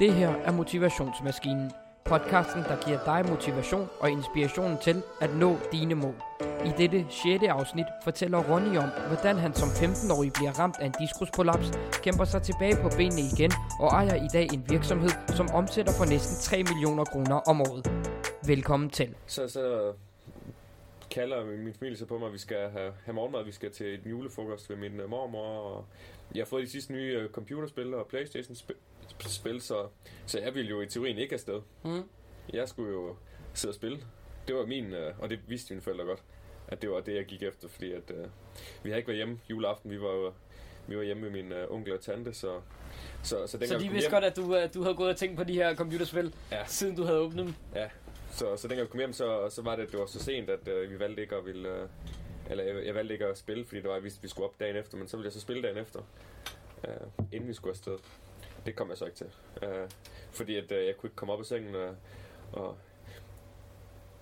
Det her er Motivationsmaskinen. Podcasten, der giver dig motivation og inspiration til at nå dine mål. I dette 6. afsnit fortæller Ronny om, hvordan han som 15-årig bliver ramt af en diskusprolaps, kæmper sig tilbage på benene igen og ejer i dag en virksomhed, som omsætter for næsten 3 millioner kroner om året. Velkommen til. Så, så kalder min familie så på mig, at vi skal have, have morgenmad, vi skal til et julefrokost ved min mormor, og jeg har fået de sidste nye øh, computerspil og Playstation-spil, så, så jeg ville jo i teorien ikke afsted. Mm. Jeg skulle jo sidde og spille. Det var min, uh, og det vidste mine forældre godt, at det var det, jeg gik efter, fordi at, uh, vi har ikke været hjemme juleaften, vi var jo vi var hjemme med min uh, onkel og tante, så... Så, så, så de vidste hjem, godt, at du, uh, du havde gået og tænkt på de her computerspil, ja. siden du havde åbnet dem? Ja, så, så dengang vi kom hjem, så, så var det, at det var så sent, at uh, vi valgte ikke at ville... Uh, eller jeg, jeg valgte ikke at spille, fordi det var, at vi, vi skulle op dagen efter, men så ville jeg så spille dagen efter, uh, inden vi skulle afsted. Det kom jeg så ikke til. Uh, fordi at, uh, jeg kunne ikke komme op af sengen, uh, og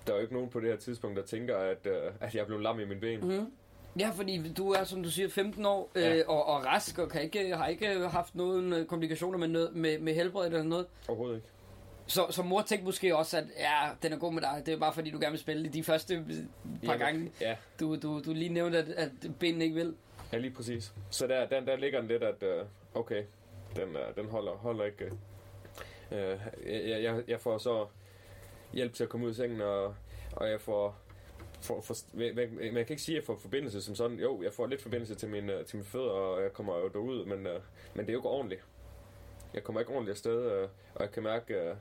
der er jo ikke nogen på det her tidspunkt, der tænker, at, uh, at jeg blev lam i min ben. Mm-hmm. Ja, fordi du er, som du siger, 15 år øh, ja. og, og rask, og kan ikke, har ikke haft nogen komplikationer med, noget, med, med helbred eller noget. Overhovedet ikke. Så, så mor tænkte måske også, at ja, den er god med dig. Det er bare fordi, du gerne vil spille de første par Jamen, gange. Ja. Du, du, du lige nævnte, at, at benene ikke vil. Ja, lige præcis. Så der, der, der ligger den lidt, at uh, okay, den, uh, den holder, holder ikke. Uh, jeg, jeg, jeg får så hjælp til at komme ud af sengen, og, og jeg får for, for, men jeg kan ikke sige, at jeg får forbindelse som sådan. Jo, jeg får lidt forbindelse til mine, til mine fødder, og jeg kommer jo derud, men, uh, men det er jo ikke ordentligt. Jeg kommer ikke ordentligt afsted, uh, og jeg kan mærke, uh,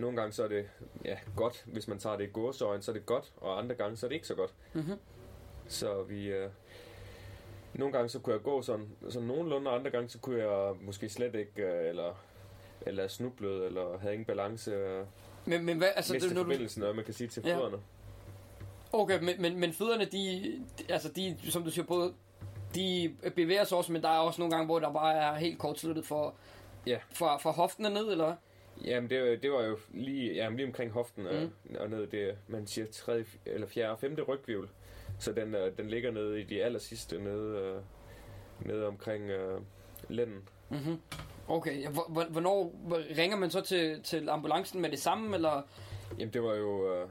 nogle gange så er det ja, godt, hvis man tager det i gåsøjen, så er det godt, og andre gange så er det ikke så godt. Mm-hmm. Så vi... Øh, nogle gange så kunne jeg gå sådan, sådan nogenlunde, og andre gange så kunne jeg måske slet ikke, øh, eller, eller snublet, eller havde ingen balance. Øh, men, men hvad, altså, det, når forbindelsen, du... man kan sige til ja. fødderne. Okay, men, men, men fødderne, de, altså de, som du siger, både, de bevæger sig også, men der er også nogle gange, hvor der bare er helt kortsluttet for, ja. for, for hoften ned, eller Jamen, det, det var jo lige, jamen, lige omkring hoften mm. og, og ned det, man siger, tredje, eller fjerde og femte rygvivl. Så den, øh, den ligger nede i de aller sidste, nede, uh, nede omkring uh, lænden. Mm-hmm. Okay, hvornår ringer man så til, til ambulancen med det samme, eller? Jamen, det var jo uh,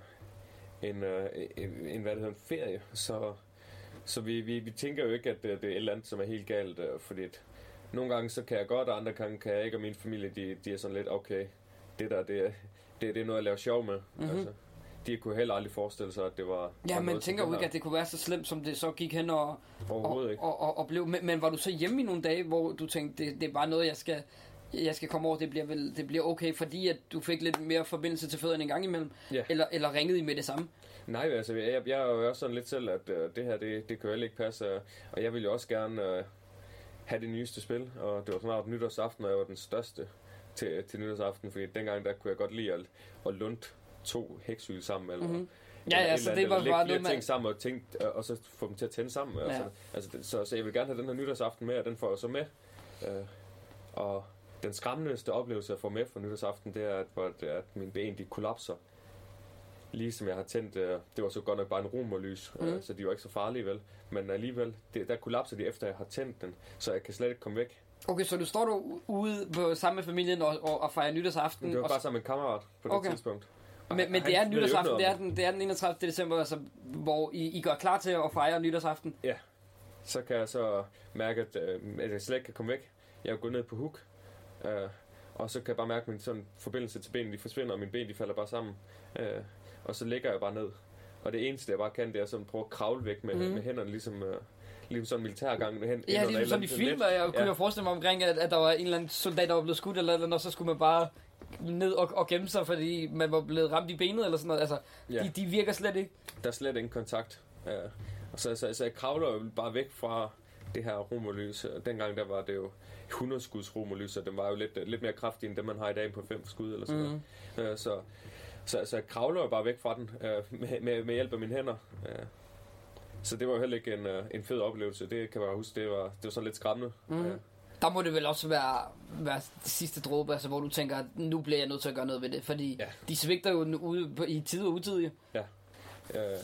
en, uh, en, hvad det hedder, en ferie, så, så vi, vi, vi tænker jo ikke, at det, det er et eller andet, som er helt galt, uh, fordi nogle gange så kan jeg godt, og andre gange kan jeg ikke, og min familie, de, de er sådan lidt, okay, det der, det, det, det er noget, jeg laver sjov med. Mm-hmm. Altså, de kunne heller aldrig forestille sig, at det var... Ja, man tænker jo ikke, at det kunne være så slemt, som det så gik hen og, og, ikke. Og, og, og blev. Men, men var du så hjemme i nogle dage, hvor du tænkte, det, det er bare noget, jeg skal, jeg skal komme over, det bliver, vel, det bliver okay, fordi at du fik lidt mere forbindelse til fødderne en gang imellem? Ja. Eller, eller ringede I med det samme? Nej, altså, jeg, jeg er jo også sådan lidt selv, at uh, det her, det, det kan jo ikke passe, uh, og jeg vil jo også gerne... Uh, have det nyeste spil, og det var snart nytårsaften, og jeg var den største til, til nytårsaften, fordi dengang der kunne jeg godt lide at, at lunde to hæksyl sammen, eller, mm-hmm. Ja, ja, så det var bare noget med... ting sammen og, tænkt, og så få dem til at tænde sammen. Ja. Altså, altså, så, så jeg vil gerne have den her nytårsaften med, og den får jeg så med. Øh, og den skræmmendeste oplevelse, jeg får med for nytårsaften, det er, at, at min ben de kollapser lige som jeg har tændt, øh, det var så godt nok bare en romerlys, mm. øh, så de var ikke så farlige vel, men alligevel, det, der kollapser de efter jeg har tændt den, så jeg kan slet ikke komme væk. Okay, så du står du ude på, sammen med familien og, og, og fejrer nytårsaften? Det var bare sammen med en kammerat på det okay. tidspunkt. Men, men det er nytårsaften, det er, den, det er den 31. december, altså, hvor I, I går klar til at fejre nytårsaften? Ja, så kan jeg så mærke, at, øh, at jeg slet ikke kan komme væk. Jeg er gået ned på hook, øh, og så kan jeg bare mærke, at min sådan, forbindelse til benene de forsvinder, og mine ben de falder bare sammen. Øh, og så ligger jeg bare ned. Og det eneste, jeg bare kan, det er sådan prøve at kravle væk med, mm. med hænderne, ligesom, uh, ligesom sådan en militærgang hænderne. Ja, ligesom sådan i film, og jeg kunne ja. forestille mig omkring, at, at der var en eller anden soldat, der var blevet skudt, eller, eller så skulle man bare ned og, og gemme sig, fordi man var blevet ramt i benet, eller sådan noget. Altså, ja. de, de virker slet ikke. Der er slet ingen kontakt. Ja. Og så, så, så jeg kravler jo bare væk fra det her romerlys. Dengang der var det jo 100 skuds romerlys, og den var jo lidt, lidt mere kraftig end det, man har i dag på 5 skud eller sådan mm. noget. Så, så, så jeg kravler jo bare væk fra den øh, med, med, med hjælp af mine hænder. Øh. Så det var jo heller ikke en, øh, en fed oplevelse. Det kan jeg huske, det var, det var sådan lidt skræmmende. Mm. Øh. Der må det vel også være, være det sidste dråbe, altså, hvor du tænker, at nu bliver jeg nødt til at gøre noget ved det. Fordi ja. de svigter jo ude på, i tid og utid. Ja. Øh,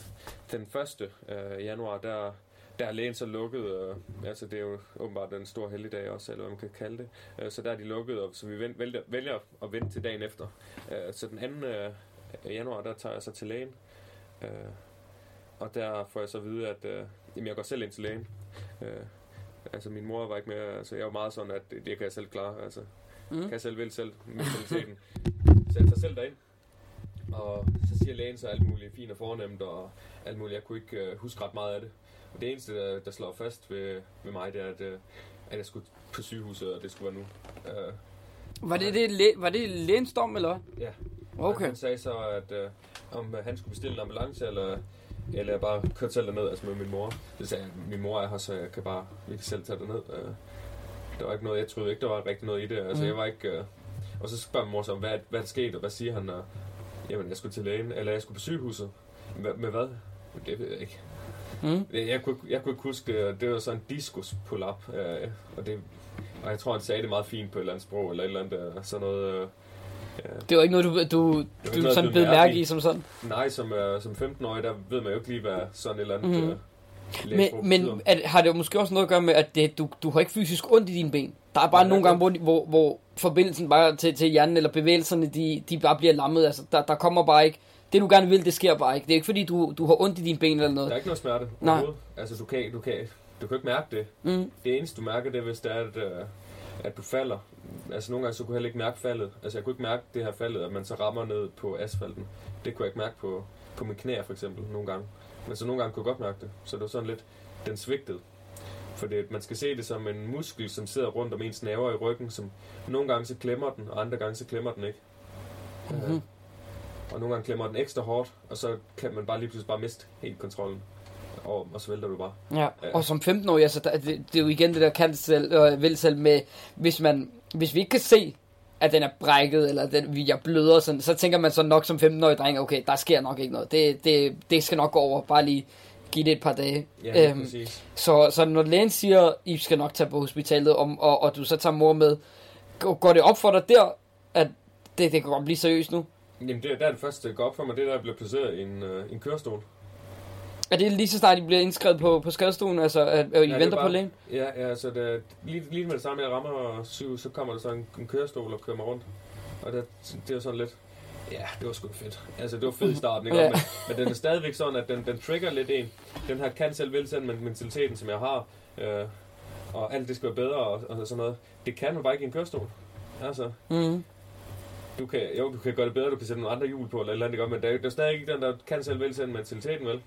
den første øh, januar, der, der er lægen så lukket, og, altså det er jo åbenbart den store helligdag også, eller hvad man kan kalde det. Øh, så der er de lukket, og så vi vælger, vælger, vælger at vente til dagen efter. Øh, så den 2. Øh, januar, der tager jeg så til lægen. Øh, og der får jeg så at vide, at øh, jamen, jeg går selv ind til lægen. Øh, altså min mor var ikke med, altså jeg var meget sådan, at det, det kan jeg selv klare. Altså, mm. kan jeg selv vælge selv mentaliteten. så jeg tager selv derind. Og så siger lægen så alt muligt fint og fornemt, og alt muligt. Jeg kunne ikke øh, huske ret meget af det. Og det eneste, der, der slår fast ved, ved mig, det er, at, øh, at jeg skulle på sygehuset, og det skulle være nu. Øh, var det, det, læ- var det lægens dom, eller? Ja. Okay. Han sagde så, at øh, om han skulle bestille en ambulance, eller, eller jeg bare kørte selv derned, altså med min mor. Det sagde jeg, min mor er her, så jeg kan bare, vi kan selv tage derned. Øh, der var ikke noget, jeg troede ikke, der var rigtig noget i det. Altså, mm. jeg var ikke... Øh, og så spørger min mor så, hvad, hvad er der sket, og hvad siger han? Og, jamen, jeg skulle til lægen, eller jeg skulle på sygehuset. Med, med hvad? Det ved jeg ikke. Mm. Jeg, jeg, kunne, jeg kunne ikke huske det. Det var sådan en diskus pull-up. Øh, og, det, og jeg tror, han sagde det meget fint på et eller andet sprog, eller et eller andet øh, sådan noget... Øh, Ja. Det var ikke noget, du, du, du noget, sådan blev mærke i som sådan? Nej, som, uh, som 15-årig, der ved man jo ikke lige, hvad sådan et eller andet mm. uh, Men, men at, har det måske også noget at gøre med, at det, du, du har ikke fysisk ondt i dine ben? Der er bare ja, nogle gange, hvor, hvor, hvor forbindelsen bare til, til hjernen, eller bevægelserne, de, de bare bliver lammet. Altså, der, der kommer bare ikke... Det du gerne vil, det sker bare ikke. Det er ikke fordi, du, du har ondt i dine ben eller noget. Der er ikke noget smerte. Nej. Altså, du kan, du, kan, du kan ikke mærke det. Mm. Det eneste, du mærker, det er, hvis det er, at, at du falder altså nogle gange så kunne jeg heller ikke mærke faldet. Altså jeg kunne ikke mærke det her faldet, at man så rammer ned på asfalten. Det kunne jeg ikke mærke på, på mine knæer for eksempel nogle gange. Men så nogle gange kunne jeg godt mærke det. Så det var sådan lidt, den svigtede. For det, man skal se det som en muskel, som sidder rundt om ens naver i ryggen, som nogle gange så klemmer den, og andre gange så klemmer den ikke. Mm-hmm. Uh, og nogle gange klemmer den ekstra hårdt, og så kan man bare lige pludselig bare miste helt kontrollen og, og så vælter du bare. Ja, ja. og som 15-årig, altså, det, det, er jo igen det der kan selv, øh, vil selv med, hvis, man, hvis vi ikke kan se, at den er brækket, eller den, vi er bløder, sådan, så tænker man så nok som 15-årig dreng, okay, der sker nok ikke noget. Det, det, det skal nok gå over, bare lige give det et par dage. Ja, øhm, så, så når lægen siger, I skal nok tage på hospitalet, om, og, og du så tager mor med, går det op for dig der, at det, det kan godt blive seriøst nu? Jamen, det, der er det første, det går op for mig, det der bliver placeret i en, uh, en kørestol. Er det lige så snart, I bliver indskrevet på, på skadestuen, altså at, at I ja, venter bare, på lægen? Ja, ja så det, lige, lige med det samme, jeg rammer syv, så kommer der så en, en kørestol og kører mig rundt. Og det, det er sådan lidt, ja, det var sgu fedt. Altså, det var fedt i starten, ikke? ja. men, men den er stadigvæk sådan, at den, den trigger lidt en. Den her kan selv vælge med mentaliteten, som jeg har. Øh, og alt det skal være bedre og, og sådan noget. Det kan man bare ikke i en kørestol. Altså, mm. du kan, jo, du kan gøre det bedre, du kan sætte nogle andre hjul på, eller eller andet, men der, der er stadig ikke den, der kan selv vælge mentaliteten, vel?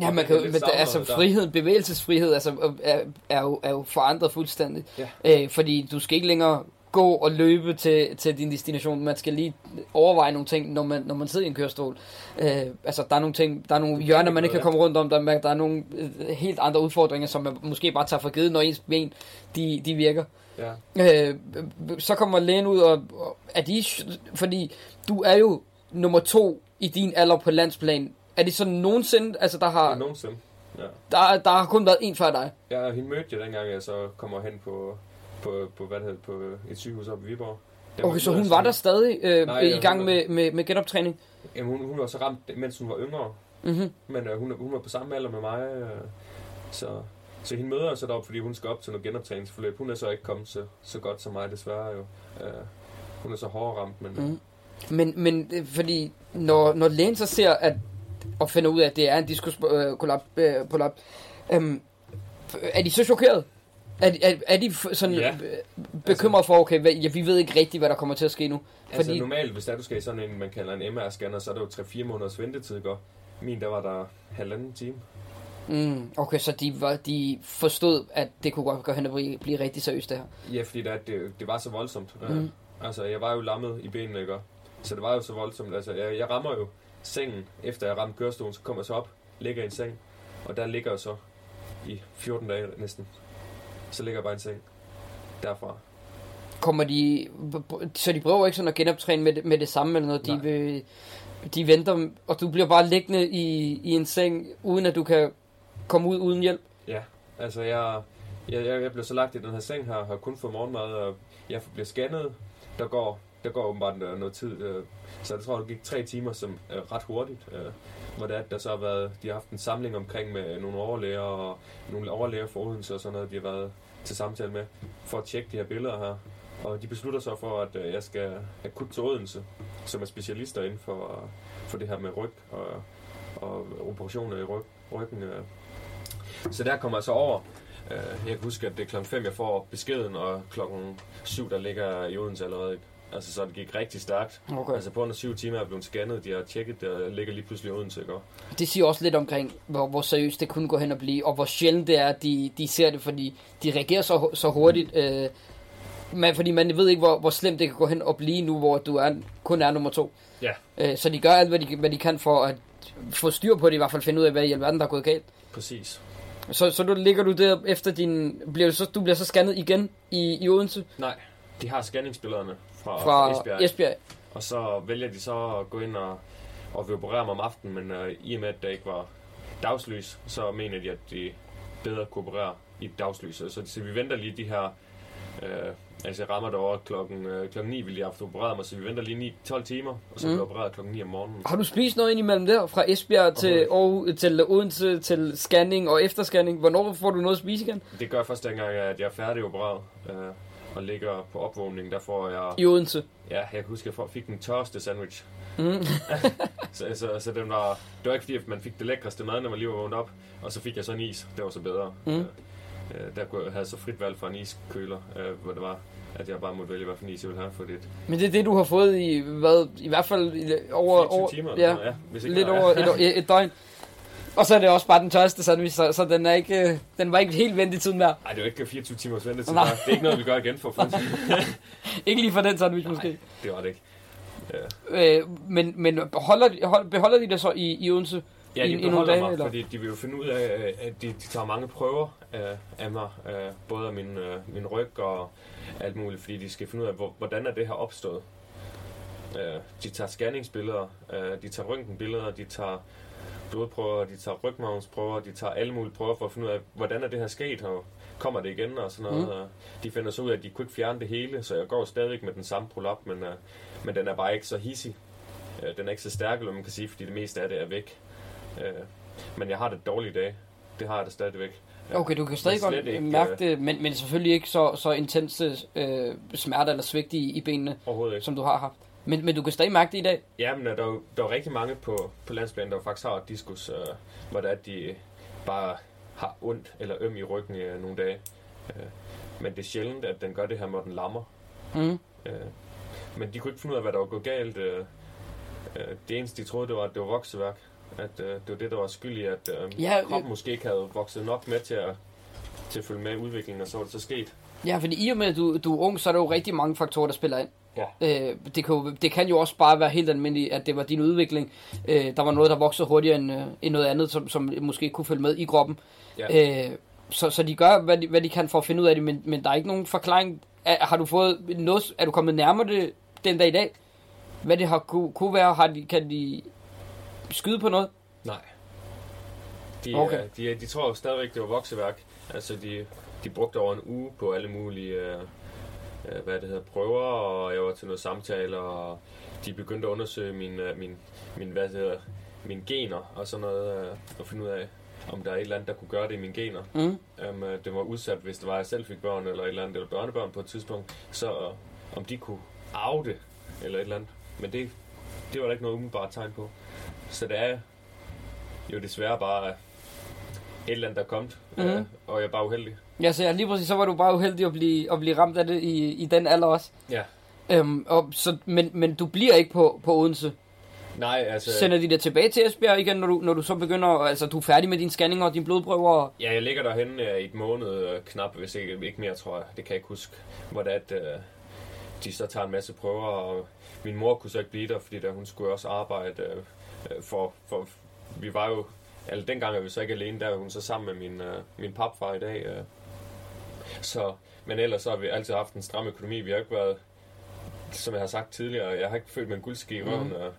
Ja, man kan, men der, altså frihed, bevægelsesfrihed altså, er, er, jo, er jo forandret fuldstændig. Ja. Øh, fordi du skal ikke længere gå og løbe til, til din destination. Man skal lige overveje nogle ting, når man, når man sidder i en kørestol. Øh, altså, der er nogle ting, der er nogle hjørner, man ikke kan komme rundt om. Der, der er nogle øh, helt andre udfordringer, som man måske bare tager for givet, når ens ben, de, de virker. Ja. Øh, så kommer lægen ud, og, og er de, fordi du er jo nummer to i din alder på landsplan er det sådan nogensinde, altså der har... Ja, nogensinde, ja. Der, der har kun været en før dig? Ja, hende mødte jeg dengang, jeg så kommer hen på, på, på, hvad det hedder, på et sygehus oppe i Viborg. Den okay, så hun var der stadig øh, Nej, i gang med, med, med genoptræning? Jamen, hun, hun var så ramt, mens hun var yngre. Mm-hmm. Men øh, hun, hun var på samme alder med mig, øh, så... Så hende møder jeg så derop, fordi hun skal op til noget genoptræningsforløb. Hun er så ikke kommet så, så godt som mig, desværre jo. Uh, hun er så hårdt ramt, men... Mm. Men, men øh, fordi når, når lægen så ser, at og finder ud af, at det er en diskus øh, øh, kollap. Øhm, er de så chokeret? Er, er, er de sådan ja. bekymret altså, for, okay, hvad, ja, vi ved ikke rigtigt, hvad der kommer til at ske nu? Altså fordi... normalt, hvis der du skal i sådan en, man kalder en MR-scanner, så er der jo 3-4 måneders ventetid, går. Min, der var der halvanden time. Mm, okay, så de, var, de forstod, at det kunne godt gå hen og blive, blive rigtig seriøst, det her? Ja, fordi der, det, det var så voldsomt. Mm. Altså, jeg var jo lammet i benene, ikke? Så det var jo så voldsomt. Altså, jeg, jeg rammer jo sengen, efter jeg ramte kørestolen, så kommer jeg så op, ligger i en seng, og der ligger jeg så i 14 dage næsten. Så ligger jeg bare i en seng derfra. Kommer de, så de prøver ikke sådan at genoptræne med det, med det samme eller noget? De, vil, de venter, og du bliver bare liggende i, i en seng, uden at du kan komme ud uden hjælp? Ja, altså jeg, jeg, jeg, jeg blev så lagt i den her seng her, har kun fået morgenmad, og jeg bliver scannet. Der går der går åbenbart øh, noget tid. Øh, så jeg tror, det gik tre timer som øh, ret hurtigt. Øh, hvor det er, der så har været, de har haft en samling omkring med nogle overlæger og nogle overlæger for Odense og sådan noget, de har været til samtale med, for at tjekke de her billeder her. Og de beslutter så for, at øh, jeg skal akut til Odense, som er specialister inden for, øh, for det her med ryg og, og operationer i ryg, ryggen. Øh. Så der kommer jeg så over. Øh, jeg kan huske, at det er klokken 5, jeg får beskeden, og klokken 7, der ligger i Odense allerede. Altså, så det gik rigtig stærkt. Okay. Altså, på under syv timer er jeg blevet scannet. De har tjekket, der ligger lige pludselig i Odense, ikke? Det siger også lidt omkring, hvor, hvor seriøst det kunne gå hen og blive, og hvor sjældent det er, at de, de ser det, fordi de reagerer så, så hurtigt. Øh, men, fordi man ved ikke, hvor, hvor slemt det kan gå hen og blive nu, hvor du er, kun er nummer to. Ja. Øh, så de gør alt, hvad de, hvad de kan for at få styr på det, i hvert fald finde ud af, hvad i alverden, der er gået galt. Præcis. Så, så du ligger du der efter din... Bliver du, så, du bliver så scannet igen i, i Odense Nej, de har scanningsbillederne fra, fra Esbjerg. Esbjerg. Og så vælger de så at gå ind og, og vil operere mig om aftenen, men øh, i og med, at der ikke var dagslys, så mener de, at de bedre kunne operere i dagslys. Så, så vi venter lige de her... Øh, altså jeg rammer derovre klokken, øh, klokken 9, ville jeg have opereret mig, så vi venter lige 9, 12 timer, og så Mm. bliver jeg opereret klokken 9 om morgenen. Har du spist noget ind imellem der? Fra Esbjerg til, Aarhus, til Odense, til scanning og efterscanning? Hvornår får du noget at spise igen? Det gør først dengang, at jeg er færdig opereret. Øh, og ligger på opvågning, der får jeg... I Odense. Ja, jeg kan huske, at jeg fik den tørste sandwich. Mm. Så, så, så den var, det var ikke fordi, at man fik det lækreste mad, når man lige var vågnet op. Og så fik jeg så en is. Det var så bedre. Mm. Øh, øh, der kunne jeg have så frit valg fra en iskøler, øh, hvor det var, at jeg bare måtte vælge, hvad for en is jeg ville have. For det Men det er det, du har fået i, hvad, i hvert fald i, over, 24 over timer. ja, ja, hvis ikke lidt over et, et, et døgn. Og så er det også bare den tørste sandwich, så, så den, er ikke, øh, den var ikke helt ventetid mere. Nej, det er jo ikke 24 timers ventetid. Nej. Nej. Det er ikke noget, vi gør igen for få Ikke lige for den sandwich måske. Det var det ikke. Øh, men men beholder, de- hold, beholder de det så i, i Odense? Ja, de i nogle beholder dage, mig, eller? fordi de vil jo finde ud af, at de, de tager mange prøver af, af mig, øh, både af min, øh, min ryg og alt muligt, fordi de skal finde ud af, hvor, hvordan er det her opstået. Øh, de tager scanningsbilleder, øh, de tager røntgenbilleder, de tager blodprøver, de tager rygmavnsprøver, de tager alle mulige prøver for at finde ud af, hvordan er det her sket, og kommer det igen og sådan noget. Mm. De finder så ud af, at de kunne ikke fjerne det hele, så jeg går stadig med den samme prolap, men, øh, men den er bare ikke så hissig. Øh, den er ikke så stærk, eller man kan sige, fordi det meste af det er væk. Øh, men jeg har det dårlige dage. Det har jeg det stadigvæk. Ja. Okay, du kan stadig godt ikke, mærke øh, det, men, men selvfølgelig ikke så, så intense øh, smerter eller svigt i, i benene, som du har haft. Men, men du kan stadig mærke det i dag. Ja, men der er, jo, der er rigtig mange på, på landsplanen, der faktisk har diskus, øh, hvor det er, at de bare har ondt eller øm i ryggen øh, nogle dage. Øh, men det er sjældent, at den gør det her, når den lammer. Mm. Øh, men de kunne ikke finde ud af, hvad der var gået galt. Øh, øh, det eneste, de troede, det var, at det var vokseværk. At øh, det var det, der var skyld i, at øh, Ja, kroppen måske ikke havde vokset nok med til at, til at følge med i udviklingen, og så var det så sket. Ja, fordi i og med, at du, du er ung, så er der jo rigtig mange faktorer, der spiller ind. Ja. Øh, det, kan jo, det kan jo også bare være helt almindeligt, at det var din udvikling. Øh, der var noget, der voksede hurtigere end, øh, end noget andet, som, som måske kunne følge med i kroppen. Ja. Øh, så, så de gør, hvad de, hvad de kan for at finde ud af det, men, men der er ikke nogen forklaring. Er, har du fået noget, er du kommet nærmere det den dag i dag? Hvad det har kunne, kunne være, har de, kan de skyde på noget? Nej. De, Okay. okay. de, de tror jo stadigvæk, det var vokseværk. Altså, de, de brugte over en uge på alle mulige øh, øh, hvad det hedder, prøver, og jeg var til noget samtaler, og de begyndte at undersøge min, øh, min, min, hvad det hedder, mine gener og sådan noget, øh, og finde ud af, om der er et eller andet, der kunne gøre det i mine gener. Mm. Øh, det var udsat, hvis det var, at jeg selv fik børn, eller et eller andet, eller børnebørn på et tidspunkt, så øh, om de kunne arve det, eller et eller andet. Men det, det var der ikke noget umiddelbart tegn på. Så det er jo desværre bare et eller andet, der er kommet, Mhm. øh, og jeg er bare uheldig. Ja, så ja, lige præcis, så var du bare uheldig at blive, at blive ramt af det i, i den alder også. Ja. Øhm, og så, men, men du bliver ikke på, på Odense. Nej, altså... Sender de dig tilbage til Esbjerg igen, når du, når du så begynder, altså du er færdig med dine scanninger og dine blodprøver? Og... Ja, jeg ligger derhen øh, i et måned øh, knap, hvis ikke, ikke mere, tror jeg. Det kan jeg ikke huske, hvor det at øh, de så tager en masse prøver, og min mor kunne så ikke blive der, fordi der, hun skulle også arbejde øh, øh, for, for... Vi var jo... Altså, dengang er vi så ikke alene, der er hun så sammen med min, øh, min papfar i dag. Øh. Så, men ellers så har vi altid haft en stram økonomi. Vi har ikke været, som jeg har sagt tidligere, jeg har ikke følt mig en guldski i røven. Mhm. og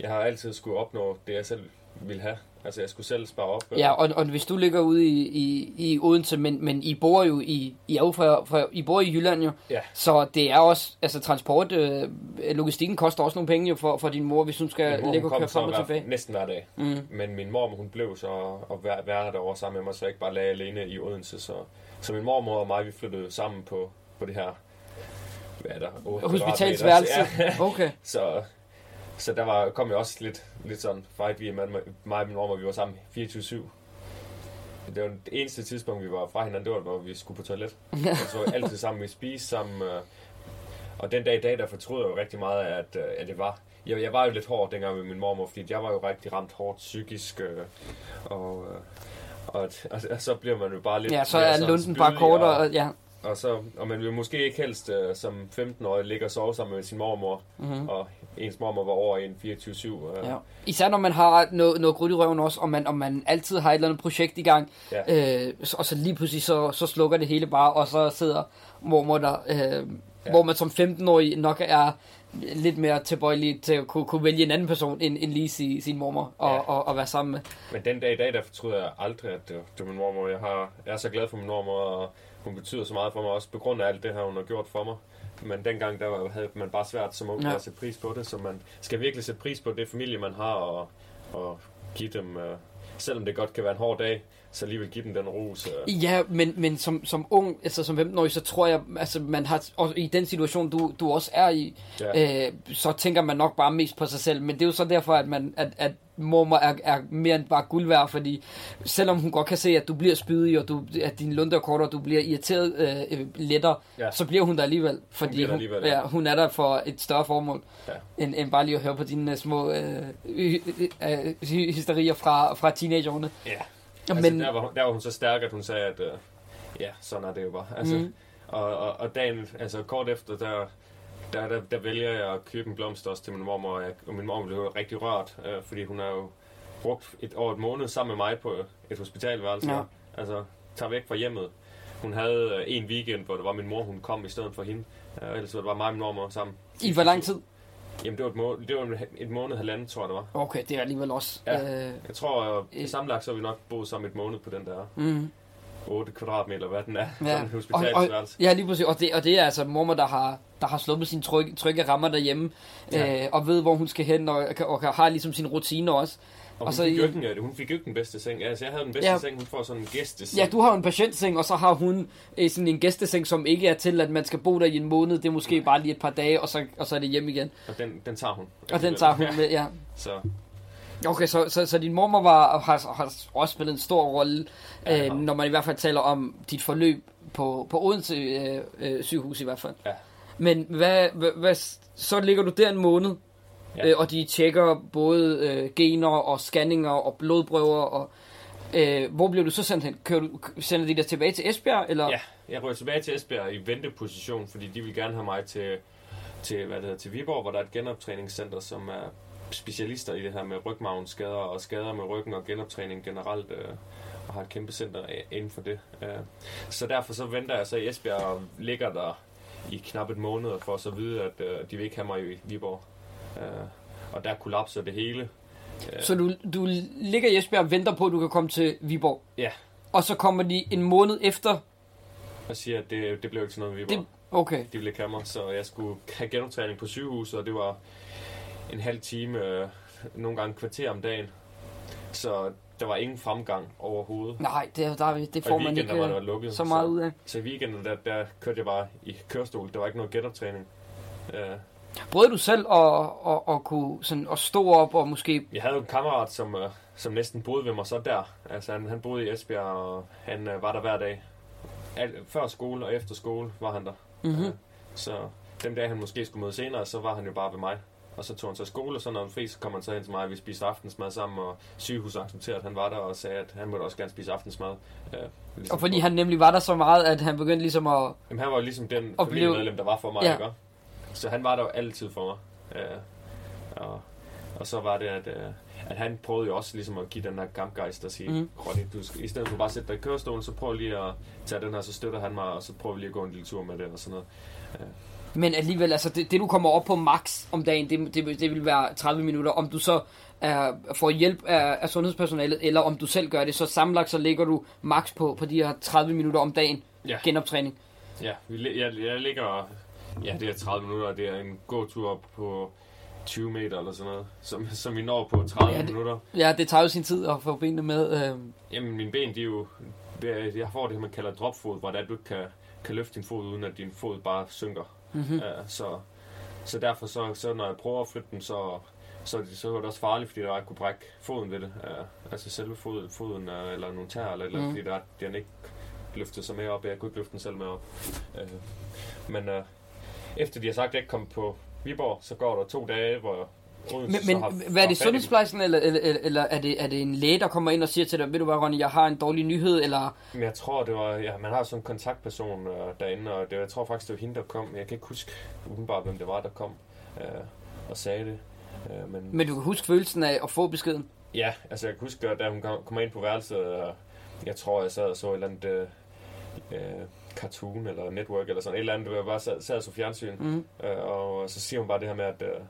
Jeg har altid skulle opnå det, jeg selv ville have. Altså, jeg skulle selv spare op. Ja, og, og hvis du ligger ude i, i, i Odense, men, men I bor jo i, I, er jo fra, fra, I bor i Jylland jo, Ja. så det er også, altså transport, øh, logistikken koster også nogle penge jo for, for din mor, hvis hun skal mor, ligge og køre frem og hver, tilbage. næsten hver dag. Mm. Men min mor, hun blev så og være, være derovre sammen med mig, så jeg ikke bare lagde alene i Odense. Så, så min mormor og mig, vi flyttede sammen på, på det her, hvad er der, 8 Hospitalsværelse. Ja. Okay. Så, så der var, kom jo også lidt, lidt sådan fight, vi med mig og min mormor, vi var sammen 24-7. Det var det eneste tidspunkt, vi var fra hinanden, det var, hvor vi skulle på toilet. Og så var altid sammen, vi spiste sammen. øh, Og den dag i dag, der fortrød jeg jo rigtig meget, at, øh, at det var. Jeg, jeg var jo lidt hård dengang med min mormor, fordi jeg var jo rigtig ramt hårdt psykisk. øh, Og, øh, og, og, og så bliver man jo bare lidt Ja, så er lunden bare kortere, og- og, ja. Og, så, og man vil måske ikke helst uh, som 15-årig ligge og sove sammen med sin mormor, Mm-hmm. og ens mormor var over en 24-7. Uh, Ja. Især når man har noget, noget krudt i røven også, og man, og man altid har et eller andet projekt i gang, Ja. øh, og så lige pludselig så, så slukker det hele bare, og så sidder mormor der, øh, ja. hvor man som 15-årig nok er lidt mere tilbøjelig til at kunne, kunne vælge en anden person, end, end lige sin, sin mormor, og, Ja. ja. og, og være sammen med. Men den dag i dag, der fortryder jeg aldrig, at det, det var min mormor. Jeg, har, jeg er så glad for min mormor, og hun betyder så meget for mig, også på grund af alt det her, hun har gjort for mig. Men dengang, der havde man bare svært som ung Ja. at sætte pris på det, så man skal virkelig sætte pris på det familie, man har, og, og give dem, uh, selvom det godt kan være en hård dag, så alligevel give dem den ros. Ja, men, men som, som ung, altså som 15-årig, så tror jeg, altså man har, og i den situation, du, du også er i, ja. øh, så tænker man nok bare mest på sig selv. Men det er jo så derfor, at, man, at, at mormor er, er mere end bare guld værd, fordi selvom hun godt kan se, at du bliver spydig, og du, at din lunde er kortere, og du bliver irriteret øh, øh, lettere, Ja. så bliver hun der alligevel. Fordi hun, alligevel, ja. ja, hun er der for et større formål, Ja. end, end bare lige at høre på dine uh, små øh, øh, øh, hy- hysterier fra, fra teenageårene. ja. Altså, Men, der, var, hun- der var hun så stærk, at hun sagde, at uh, ja, sådan er det jo bare. Altså, mm. og, og, og dagen, altså kort efter, der, der, der, der vælger jeg at købe en blomst også til min mormor, og, jeg, og min mormor blev rigtig rørt, øh, fordi hun har jo brugt et år et måned sammen med mig på et hospitalværelse. Ja. Altså, tager væk fra hjemmet. Hun havde øh, en weekend, hvor det var min mor, hun kom i stedet for hende. Øh, ellers var det bare mig og min mormor sammen. I hvor lang tid? Jamen, det var et, må- det var et måned, halvandet, tror jeg, det var. Okay, det er alligevel også. Ja. Øh, Jeg tror, Øh. øh, sammenlagt så har vi nok boet sammen et måned på den der mm. 8 kvadratmeter, hvad den er. Ja. Sådan en hospitalsværelse. ja, lige præcis. Og det, og det er altså mormor, der har, der har sluppet sine trygge, trygge rammer derhjemme, Ja. øh, og ved, hvor hun skal hen, og, og, og har ligesom sin rutine også. Og, og så fik i- ikke, en- hun fik jo ikke den bedste seng. Altså, jeg havde den bedste Ja. seng, hun får sådan en gæsteseng. Ja, du har en patientseng, og så har hun øh, sådan en gæsteseng, som ikke er til, at man skal bo der i en måned. Det er måske bare lige et par dage, og så, og så er det hjem igen. Og den, den tager hun. Og den tager hun med, ja. Så Okay, så, så, så din mormor var, har, har også spillet en stor rolle, Ja, øh, når man i hvert fald taler om dit forløb på, på Odense øh, øh, sygehus i hvert fald. Ja. Men hvad, hvad, hvad, så ligger du der en måned, Ja. øh, og de tjekker både øh, gener og scanninger og blodprøver, og øh, hvor bliver du så sendt hen? Kører du, sender de dig tilbage til Esbjerg? Eller? ja, jeg rører tilbage til Esbjerg i venteposition, fordi de vil gerne have mig til, til, hvad det hedder, til Viborg, hvor der er et genoptræningscenter, som er specialister i det her med rygmavnsskader og skader med ryggen og genoptræning generelt, øh, og har et kæmpe center inden for det. Øh. Så derfor så venter jeg så i Esbjerg og ligger der i knap et måned for at så vide, at øh, de vil ikke have mig i Viborg. Øh, og der kollapser det hele. Øh, Så du, du ligger i Esbjerg og venter på, at du kan komme til Viborg? Ja. Og så kommer de en måned efter? og siger, at det, det blev ikke til noget med Viborg. Det, okay. de ville have mig, så jeg skulle have genoptræning på sygehuset, og det var en halv time, øh, nogle gange kvarter om dagen. Så der var ingen fremgang overhovedet. Nej, det, der, det får man ikke var det øh, lukket. så meget ud af. Så, så i weekenden, der, der kørte jeg bare i kørestol. Der var ikke noget genoptræning. Øh, Prøvede du selv at, at, at, kunne sådan, at stå op og måske... jeg havde jo en kammerat, som, øh, som næsten boede ved mig så der. Altså, han, han boede i Esbjerg, og han øh, var der hver dag. Al, før skole og efter skole var han der. Mm-hmm. Øh, Så den dag, han måske skulle møde senere, så var han jo bare ved mig. Og så tog han så skole, og så når han fri, så kom han så hen til mig, og vi spiste aftensmad sammen, og sygehuset accepterede, at han var der, og sagde, at han måtte også gerne spise aftensmad. Øh, ligesom Og fordi på- han nemlig var der så meget, at han begyndte ligesom at... Jamen, han var jo ligesom den familiemedlem, der var for mig, ja. ikke? Så han var der jo altid for mig. Øh, og, og så var det, at øh, at han prøvede jo også ligesom at give den her kampgejst og sige, mm. Ronny, du skal, i stedet for bare at sætte dig i kørestolen, så prøv lige at tage den her, så støtter han mig, og så prøver vi lige at gå en lille tur med det og sådan noget. Men alligevel, altså det, det du kommer op på max om dagen, det, det, det vil være 30 minutter. Om du så er, får hjælp af, af sundhedspersonalet, eller om du selv gør det, så sammenlagt så ligger du max på, på de her 30 minutter om dagen Ja. Genoptræning. Ja, li- jeg, jeg ligger, ja det er 30 minutter, og det er en gåtur op på 20 meter eller sådan noget, som, som vi når på 30 Ja, det- minutter. Ja, det tager jo sin tid at få benene med. Øh. Jamen, mine ben, de er jo... det Jeg får det, man kalder dropfod, hvor er, at du ikke kan, kan løfte din fod, uden at din fod bare synker. Mm-hmm. Ja, så, så derfor, så, så når jeg prøver at flytte den, så, så, det, så er det også farligt, fordi der jeg kunne brække foden ved det. Ja, altså selve foden, foden øh, eller nogle tær, eller, eller mm. fordi der, den ikke løftede sig med op. Jeg kunne ikke løfte den selv med op. Øh, men øh, efter de har sagt, at jeg ikke kom på Viborg, så går der to dage, hvor Odense Men, men har, hvad er det, sundhedsplejersken, eller, eller, eller, eller er, det, er det en læge, der kommer ind og siger til dig, ved du hvad, Ronny, jeg har en dårlig nyhed, eller... Men jeg tror, det var, ja, man har sådan en kontaktperson øh, derinde, og det, jeg tror faktisk, det var hende, der kom. Jeg kan ikke huske udenbart, hvem det var, der kom øh, og sagde det. Øh, men, Men du kan huske følelsen af at få beskeden. ja, altså jeg kan huske, at da hun kom, kom ind på værelset, og jeg tror, jeg sad og så et eller andet øh, øh, cartoon eller network eller sådan et eller andet, jeg bare sad, sad og så fjernsyn. Mm. Øh, og så siger hun bare det her med, at øh,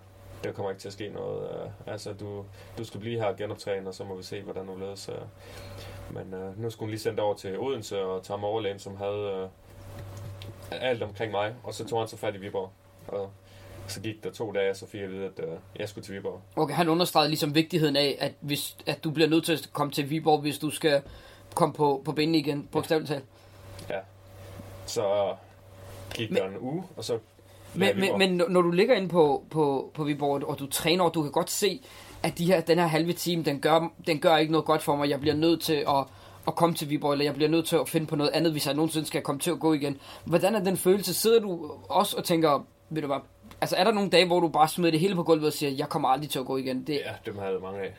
der kommer ikke til at ske noget. Øh, altså, du, du skal blive her og genoptræne, og så må vi se, hvordan du ledes. Øh. Men øh, nu skulle hun lige sende over til Odense og Tom Overlægen, som havde øh, alt omkring mig. Og så tog han så fat i Viborg. Og så gik der to dage, og så fik jeg at vide, at øh, jeg skulle til Viborg. Okay, han understregede ligesom vigtigheden af, at, hvis, at du bliver nødt til at komme til Viborg, hvis du skal komme på, på benene igen, bogstaveligt talt. Så gik der en uge, og så Men, men, men når du ligger inde på, på, på Viborg, og du træner, og du kan godt se, at de her, den her halve time, den gør, den gør ikke noget godt for mig. Jeg bliver nødt til at, at komme til Viborg, eller jeg bliver nødt til at finde på noget andet, hvis jeg nogensinde skal komme til at gå igen. Hvordan er den følelse? Sidder du også og tænker, ved du hvad, altså er der nogle dage, hvor du bare smider det hele på gulvet og siger, jeg kommer aldrig til at gå igen? Det, Ja, dem havde jeg mange af.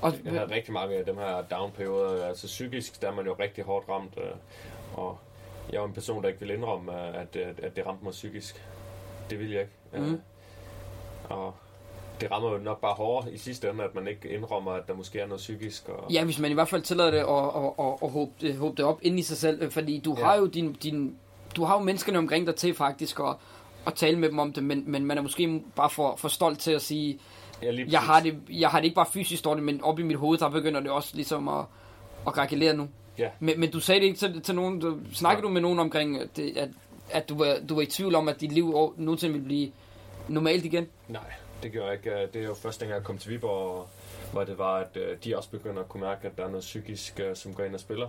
og, Jeg havde rigtig mange af dem her down-perioder. Altså psykisk, der er man jo rigtig hårdt ramt. øh, Og jeg var en person, der ikke ville indrømme, øh, at, at, at det ramte mig psykisk. Det ville jeg ikke. Mhm. Øh, Og det rammer jo nok bare hårdere i sidste ende, at man ikke indrømmer, at der måske er noget psykisk. Og, Ja, hvis man i hvert fald tillader det og, og, og, og håbe, det, håbe det op ind i sig selv, øh, fordi du Ja. har jo din, din, du har jo menneskerne omkring dig til faktisk at, at tale med dem om det, men, men man er måske bare for, for stolt til at sige, ja, jeg har, det, jeg har det ikke bare fysisk dårligt, men op i mit hoved, der begynder det også ligesom at, at reagere nu. Ja. Men, men du sagde det ikke til, til nogen, du, snakkede Ja. du med nogen omkring, at, det, at, at du, var, du var i tvivl om, at dit liv nogensinde ville blive normalt igen? Nej, det gjorde jeg ikke. Øh, Det er jo først dengang jeg kom til Viborg, hvor det var, at øh, de også begynder at kunne mærke, at der er noget psykisk, øh, som går ind og spiller.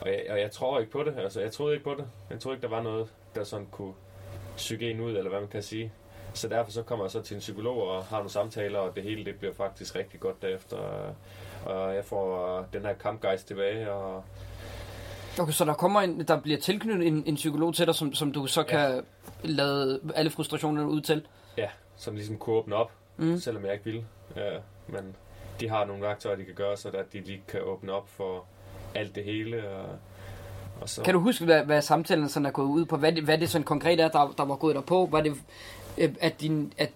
Og jeg, og jeg tror ikke på det. Altså, jeg troede ikke på det. Jeg troede ikke, der var noget, der sådan kunne psyke en ud, eller hvad man kan sige. Så derfor så kommer jeg så til en psykolog og har nogle samtaler, og det hele det bliver faktisk rigtig godt derefter. Og jeg får øh, den her kampgejst tilbage, og Okay, så der kommer en, der bliver tilknyttet en, en psykolog til dig, som, som du så kan lade alle frustrationerne ud til. ja, som ligesom kunne åbne op, Mm. selvom jeg ikke ville. Ja, men de har nogle værktøjer, de kan gøre, så at de lige kan åbne op for alt det hele. Og, og så, Kan du huske, hvad, hvad samtalen sådan er gået ud på? Hvad det, hvad det sådan konkret er, der, der var gået der på? Var det, øh, at, din, at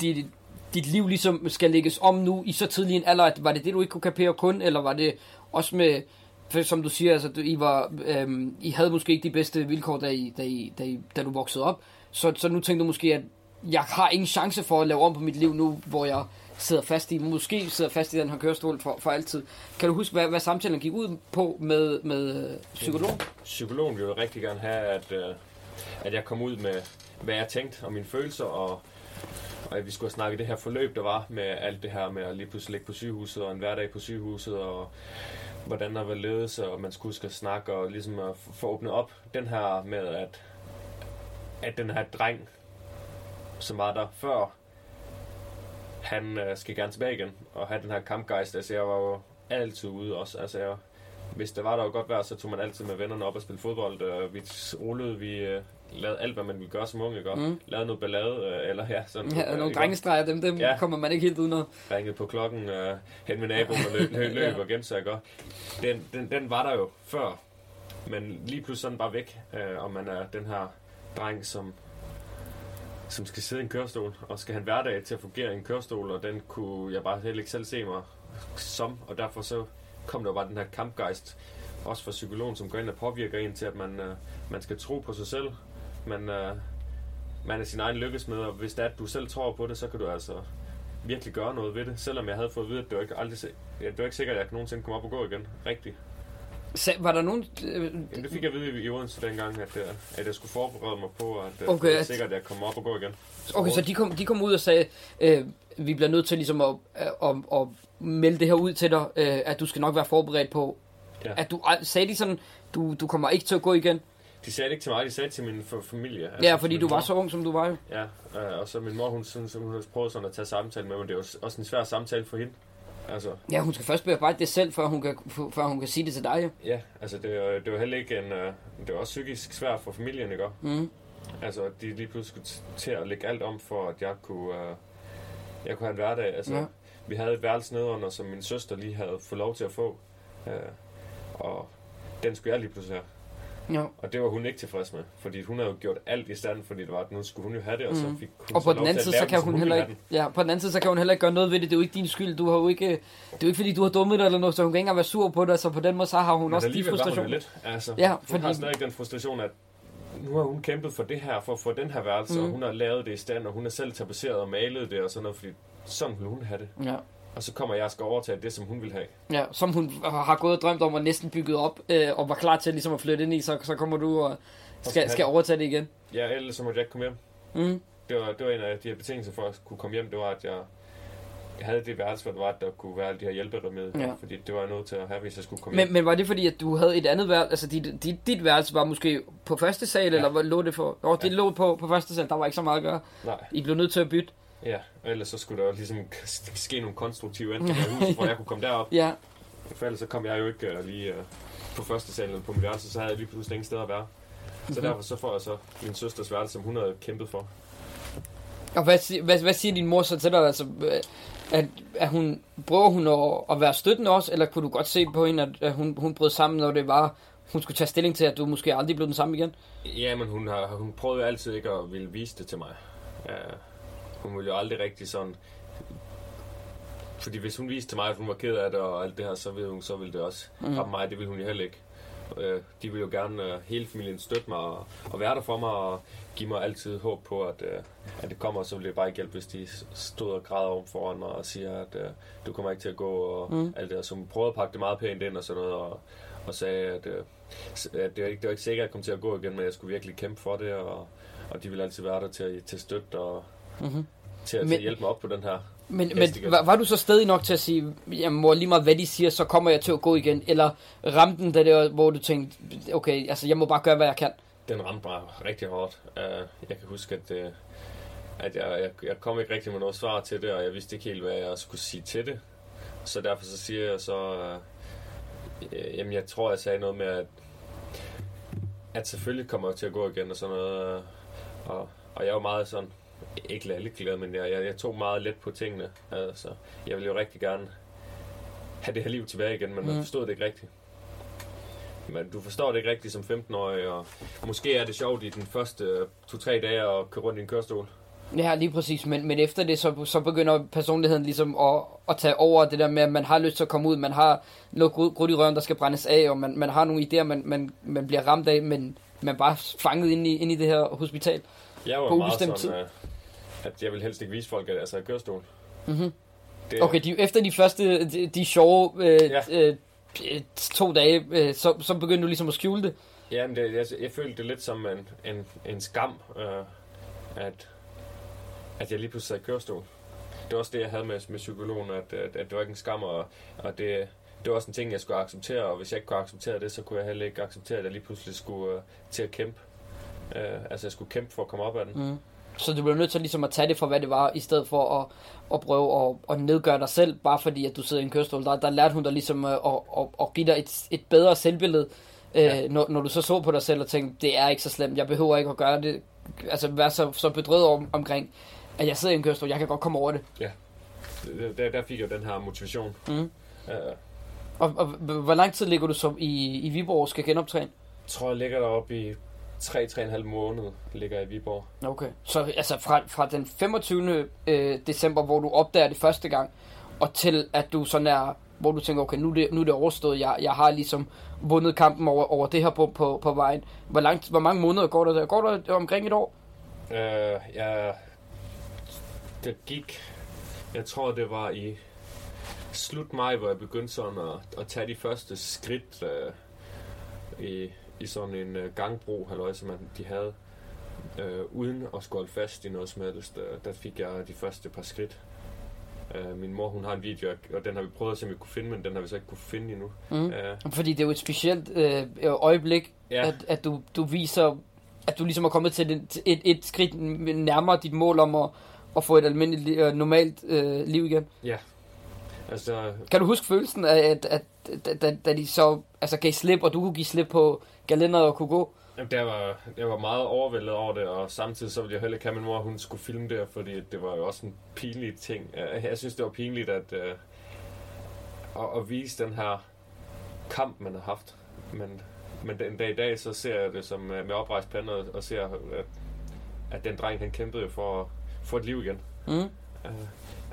dit, dit liv ligesom skal lægges om nu i så tidlig en alder? At, var det det, du ikke kunne kapere kun? Eller var det også med, for som du siger, altså, du, I, var, øhm, I havde måske ikke de bedste vilkår, da, I, da, I, da, I, da du voksede op. Så, så nu tænkte du måske, at jeg har ingen chance for at lave om på mit liv nu, hvor jeg sidder fast i, måske sidder fast i den her kørestol for, for altid. Kan du huske, hvad, hvad samtalen gik ud på med, med øh, psykologen? psykologen ville rigtig gerne have, at, øh, at jeg kom ud med, hvad jeg tænkte om mine følelser, og, og at vi skulle have snakket det her forløb, der var med alt det her med at lige pludselig ligge på sygehuset, og en hverdag på sygehuset, og hvordan der var ledelse, og man skulle huske at snakke, og ligesom at få åbnet op den her med, at, at den her dreng, som var der før, han øh, skal gerne tilbage igen, og have den her kampgejst. Altså, jeg var jo altid ude også. Altså, jeg, hvis der var der jo godt vejr, så tog man altid med vennerne op og spille fodbold. Og vi rullede, vi øh, lavede alt, hvad man ville gøre som unge, ikke? Mm. Lavede noget ballade, øh, eller ja, sådan Ja, nogle ikke? drengestreger, dem, dem ja. Ja. kommer man ikke helt udenom. ringede på klokken, øh, hen med naboen og løb, løb, løb og gemte sig, ikke? Den, den, den var der jo før, men lige pludselig sådan bare væk, øh, og man er den her dreng, som som skal sidde i en kørestol, og skal have en hverdag til at fungere i en kørestol, og den kunne jeg bare heller ikke selv se mig som, og derfor så kom der bare den her kampgejst, også for psykologen, som går ind og påvirker en til, at man, øh, man skal tro på sig selv. Man, øh, man er sin egen lykkesmed, og hvis det er, at du selv tror på det, så kan du altså virkelig gøre noget ved det. Selvom jeg havde fået at vide, at det var ikke, aldrig, ja, det var ikke sikkert, at jeg nogensinde komme op og gå igen. Rigtigt. Så, var der nogen... Øh, Jamen, det fik jeg at vide i Odense dengang, at, øh, at jeg skulle forberede mig på, at øh, Okay, det var at- sikkert, at jeg kom op og gå igen. Okay, så de kom, de kom ud og sagde, øh, vi bliver nødt til ligesom at, at, at, at melde det her ud til dig, øh, at du skal nok være forberedt på, Ja. at du sagde de sådan, du, du kommer ikke til at gå igen. De sagde det ikke til mig, de sagde det til min f- familie. Altså, Ja, fordi du var mor. så ung, som du var jo. Ja, øh, og så min mor, hun, så hun har prøvet sådan at tage samtale med mig. Det er jo også en svær samtale for hende. Altså, Ja, hun skal først bearbejde det selv, før hun kan, før hun kan sige det til dig. ja, altså det, er- det var heller ikke en... Øh, det var også psykisk svært for familien, ikke? Mm. Altså, de lige pludselig skulle til at lægge alt om, for at jeg kunne, øh, jeg kunne have en hverdag. Altså, ja. vi havde et værelse nedenunder, som min søster lige havde fået lov til at få. Øh, og den skulle jeg lige pludselig have. Ja. Og det var hun ikke tilfreds med, fordi hun havde jo gjort alt i stand, fordi det var, at nu skulle hun jo have det, og så Mhm. fik hun Og så på den anden side, så kan hun ville heller ikke, ja, på den anden side, så kan hun heller ikke gøre noget ved det. Det er jo ikke din skyld. Du har jo ikke, det er jo ikke fordi, du har dummet dig eller noget, så hun kan ikke engang være sur på dig. Så på den måde, så har hun Men også de hun frustrationer. Lidt, altså, Ja, hun fordi- har stadig den frustration, at nu har hun kæmpet for det her, for at få den her værelse, mm. og hun har lavet det i stand, og hun har selv tapetseret og malet det og sådan noget, fordi sådan ville hun have det. Ja. Og så kommer jeg og skal overtage det, som hun vil have. Ja, som hun har gået og drømt om og næsten bygget op, øh, og var klar til ligesom at flytte ind i, så, så kommer du og skal, skal overtage det igen. Ja, ellers så måtte jeg ikke komme hjem. Mm. Det var, det var en af de her betingelser for at kunne komme hjem, det var, at jeg, havde det værelse, hvor det var, at der kunne være alle de her hjælperemedier, Ja. fordi det var jeg nødt til at have, hvis jeg skulle komme Men, hjem. men var det fordi, at du havde et andet værelse, altså dit, dit, dit værelse var måske på første sal, ja. eller lå det for? Nå, det Ja. lå på, på første sal, der var ikke så meget at gøre. Nej, I blev nødt til at bytte. Ja, og ellers så skulle der jo ligesom ske nogle konstruktive ændringer i huset, hvor jeg kunne komme derop. Ja, For ellers så kom jeg jo ikke uh, lige uh, på første salen på mit værelse, så havde jeg lige pludselig ingen sted at være. Så Mhm. derfor så får jeg så min søsters værelse, som hun havde kæmpet for. og hvad, hvad, hvad siger din mor så til dig? Altså, øh, at, at hun, prøver hun at, at være støttende også, eller kunne du godt se på hende, at, hun, hun brød sammen, når det var, hun skulle tage stilling til, at du måske aldrig blev den samme igen? Ja, men hun, har, hun prøvede altid ikke at ville vise det til mig. Uh, hun ville jo aldrig rigtig sådan... Fordi hvis hun viste til mig, at hun var ked af det og alt det her, så ville, hun, så ville det også Mm. mm. ramme mig. Det ville hun jo heller ikke. Uh, de ville jo gerne uh, hele familien støtte mig og, og være der for mig og give mig altid håb på, at, uh, at det kommer. Og så ville det bare ikke hjælpe, hvis de stod og græder om foran mig og siger, at uh, du kommer ikke til at gå og Mm. alt det her. Så hun prøvede at pakke det meget pænt ind og sådan noget og, og sagde, at, uh, at det, var ikke, det var ikke sikkert, at jeg kom til at gå igen, men jeg skulle virkelig kæmpe for det, og, og de ville altid være der til, at- til at støtte og Mm-hmm. til, at- til Men- at hjælpe mig op på den her. Men, men var, var du så stadig nok til at sige, jamen mor, lige meget hvad de siger, så kommer jeg til at gå igen? Eller ramte den der, der, hvor du tænkte, okay, altså jeg må bare gøre, hvad jeg kan? Den ramte mig rigtig hårdt. Uh, jeg kan huske, at, uh, at jeg, jeg, jeg kom ikke rigtig med noget svar til det, og jeg vidste ikke helt, hvad jeg skulle sige til det. Så derfor så siger jeg så, uh, jamen jeg tror, jeg sagde noget med, at, at selvfølgelig kommer jeg til at gå igen og sådan noget. øh, Og, og jeg var meget sådan, ikke lalleglad, men jeg, jeg, jeg tog meget let på tingene. Altså, jeg ville jo rigtig gerne have det her liv tilbage igen, men mm. Man forstod det ikke rigtigt. Men du forstår det ikke rigtigt som 15-årig, og måske er det sjovt i den første øh, to-tre dage at køre rundt i en kørestol. Ja, lige præcis, men, men efter det, så, så begynder personligheden ligesom at, at tage over det der med, at man har lyst til at komme ud, man har noget grud, i røven, der skal brændes af, og man, man har nogle idéer, man, man, man bliver ramt af, men man er bare fanget ind i, ind i det her hospital. Jeg var På meget sådan, øh, at jeg vil helst ikke vise folk, at i kørestol. Mm-hmm. Det, Okay, de, efter de første, de, de sjove øh, Ja. øh, to dage, øh, så, så begyndte du ligesom at skjule det. Jamen, det, jeg, jeg følte det lidt som en, en, en skam, øh, at, at jeg lige pludselig sad i kørestol. Det var også det, jeg havde med, med psykologen, at, at, at det var ikke en skam, og, og det, det var også en ting, jeg skulle acceptere, og hvis jeg ikke kunne acceptere det, så kunne jeg heller ikke acceptere, at jeg lige pludselig skulle øh, til at kæmpe. Øh, altså, jeg skulle kæmpe for at komme op af den. Mm. Så du blev nødt til ligesom at tage det for, hvad det var, i stedet for at, at prøve at, at nedgøre dig selv, bare fordi at du sidder i en kørestol. Der, der lærte hun dig ligesom at, at, at, at give dig et, et bedre selvbillede, Ja. øh, når, når du så så på dig selv og tænkte, det er ikke så slemt, jeg behøver ikke at gøre det, altså være så, så bedrøvet om, omkring, at jeg sidder i en kørestol, jeg kan godt komme over det. Der, der fik jeg den her motivation. Mm. Øh, Og, og hvor lang tid ligger du så i, i Viborg skal genoptræne? tror, jeg ligger deroppe i 3-3,5 måned ligger jeg i Viborg. Okay. Så altså fra, fra den 25. Øh, december, hvor du opdager det første gang, og til at du sådan er, hvor du tænker, okay, nu er det, nu er det overstået, jeg, jeg har ligesom vundet kampen over, over det her på, på, på vejen. Hvor, langt, hvor mange måneder går der der? Går der omkring et år? Øh, jeg, det gik, jeg tror det var i slut maj, hvor jeg begyndte sådan at, at tage de første skridt øh, i, i sådan en øh, gangbro, halløj, som man, de havde. Øh, uden at skulle holde fast i noget som helst. Øh, der fik jeg de første par skridt. Øh, min mor, hun har en video, og den har vi prøvet at se, om vi kunne finde, men den har vi så ikke kunne finde endnu. Mm. Øh, Fordi det er jo et specielt øh, øjeblik, ja. at, at du, du viser, at du ligesom er kommet til et, et, et skridt nærmere dit mål om at, at få et almindeligt, øh, normalt øh, liv igen. Ja. Altså... Kan du huske følelsen af, at, at, at da, da de så altså, gav slip, og du kunne give slip på galenderet og kunne gå? Jamen, der var, jeg var meget overvældet over det, og samtidig så ville jeg heller ikke have min mor, hun skulle filme det, fordi det var jo også en pinlig ting. Jeg synes, det var pinligt at, uh, at, at vise den her kamp, man har haft. Men, men den dag i dag, så ser jeg det som med oprejst pande, og ser, at, at den dreng, han kæmpede for at få et liv igen. Mm. Uh,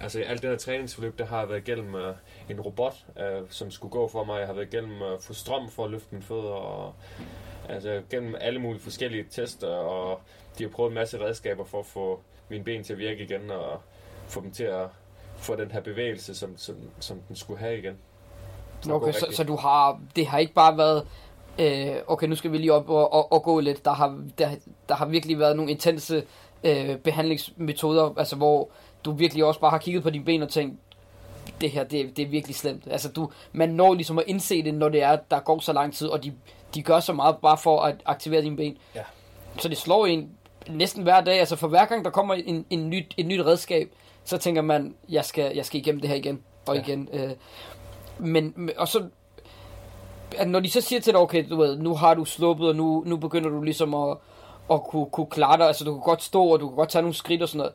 altså, alt det her træningsforløb, det har jeg været igennem uh, en robot, uh, som skulle gå for mig. Jeg har været igennem at uh, få strøm for at løfte mine fødder, og Altså gennem alle mulige forskellige tester, og de har prøvet en masse redskaber for at få mine ben til at virke igen, og få dem til at få den her bevægelse, som, som, som den skulle have igen. Okay, så, så du har, det har ikke bare været, øh, okay, nu skal vi lige op og, og, og gå lidt. Der har, der, der har virkelig været nogle intense øh, behandlingsmetoder, altså hvor du virkelig også bare har kigget på dine ben og tænkt, det her, det, det er virkelig slemt. Altså, du, man når ligesom at indse det, når det er, der går så lang tid, og de de gør så meget bare for at aktivere dine ben. Ja. Så det slår en næsten hver dag. Altså for hver gang der kommer en, en nyt, et nyt redskab, så tænker man, jeg skal, jeg skal igennem det her igen og ja. igen. Øh, men, og så, at når de så siger til dig, okay, du ved, nu har du sluppet, og nu, nu begynder du ligesom at, at kunne, kunne klare dig, altså du kan godt stå, og du kan godt tage nogle skridt og sådan noget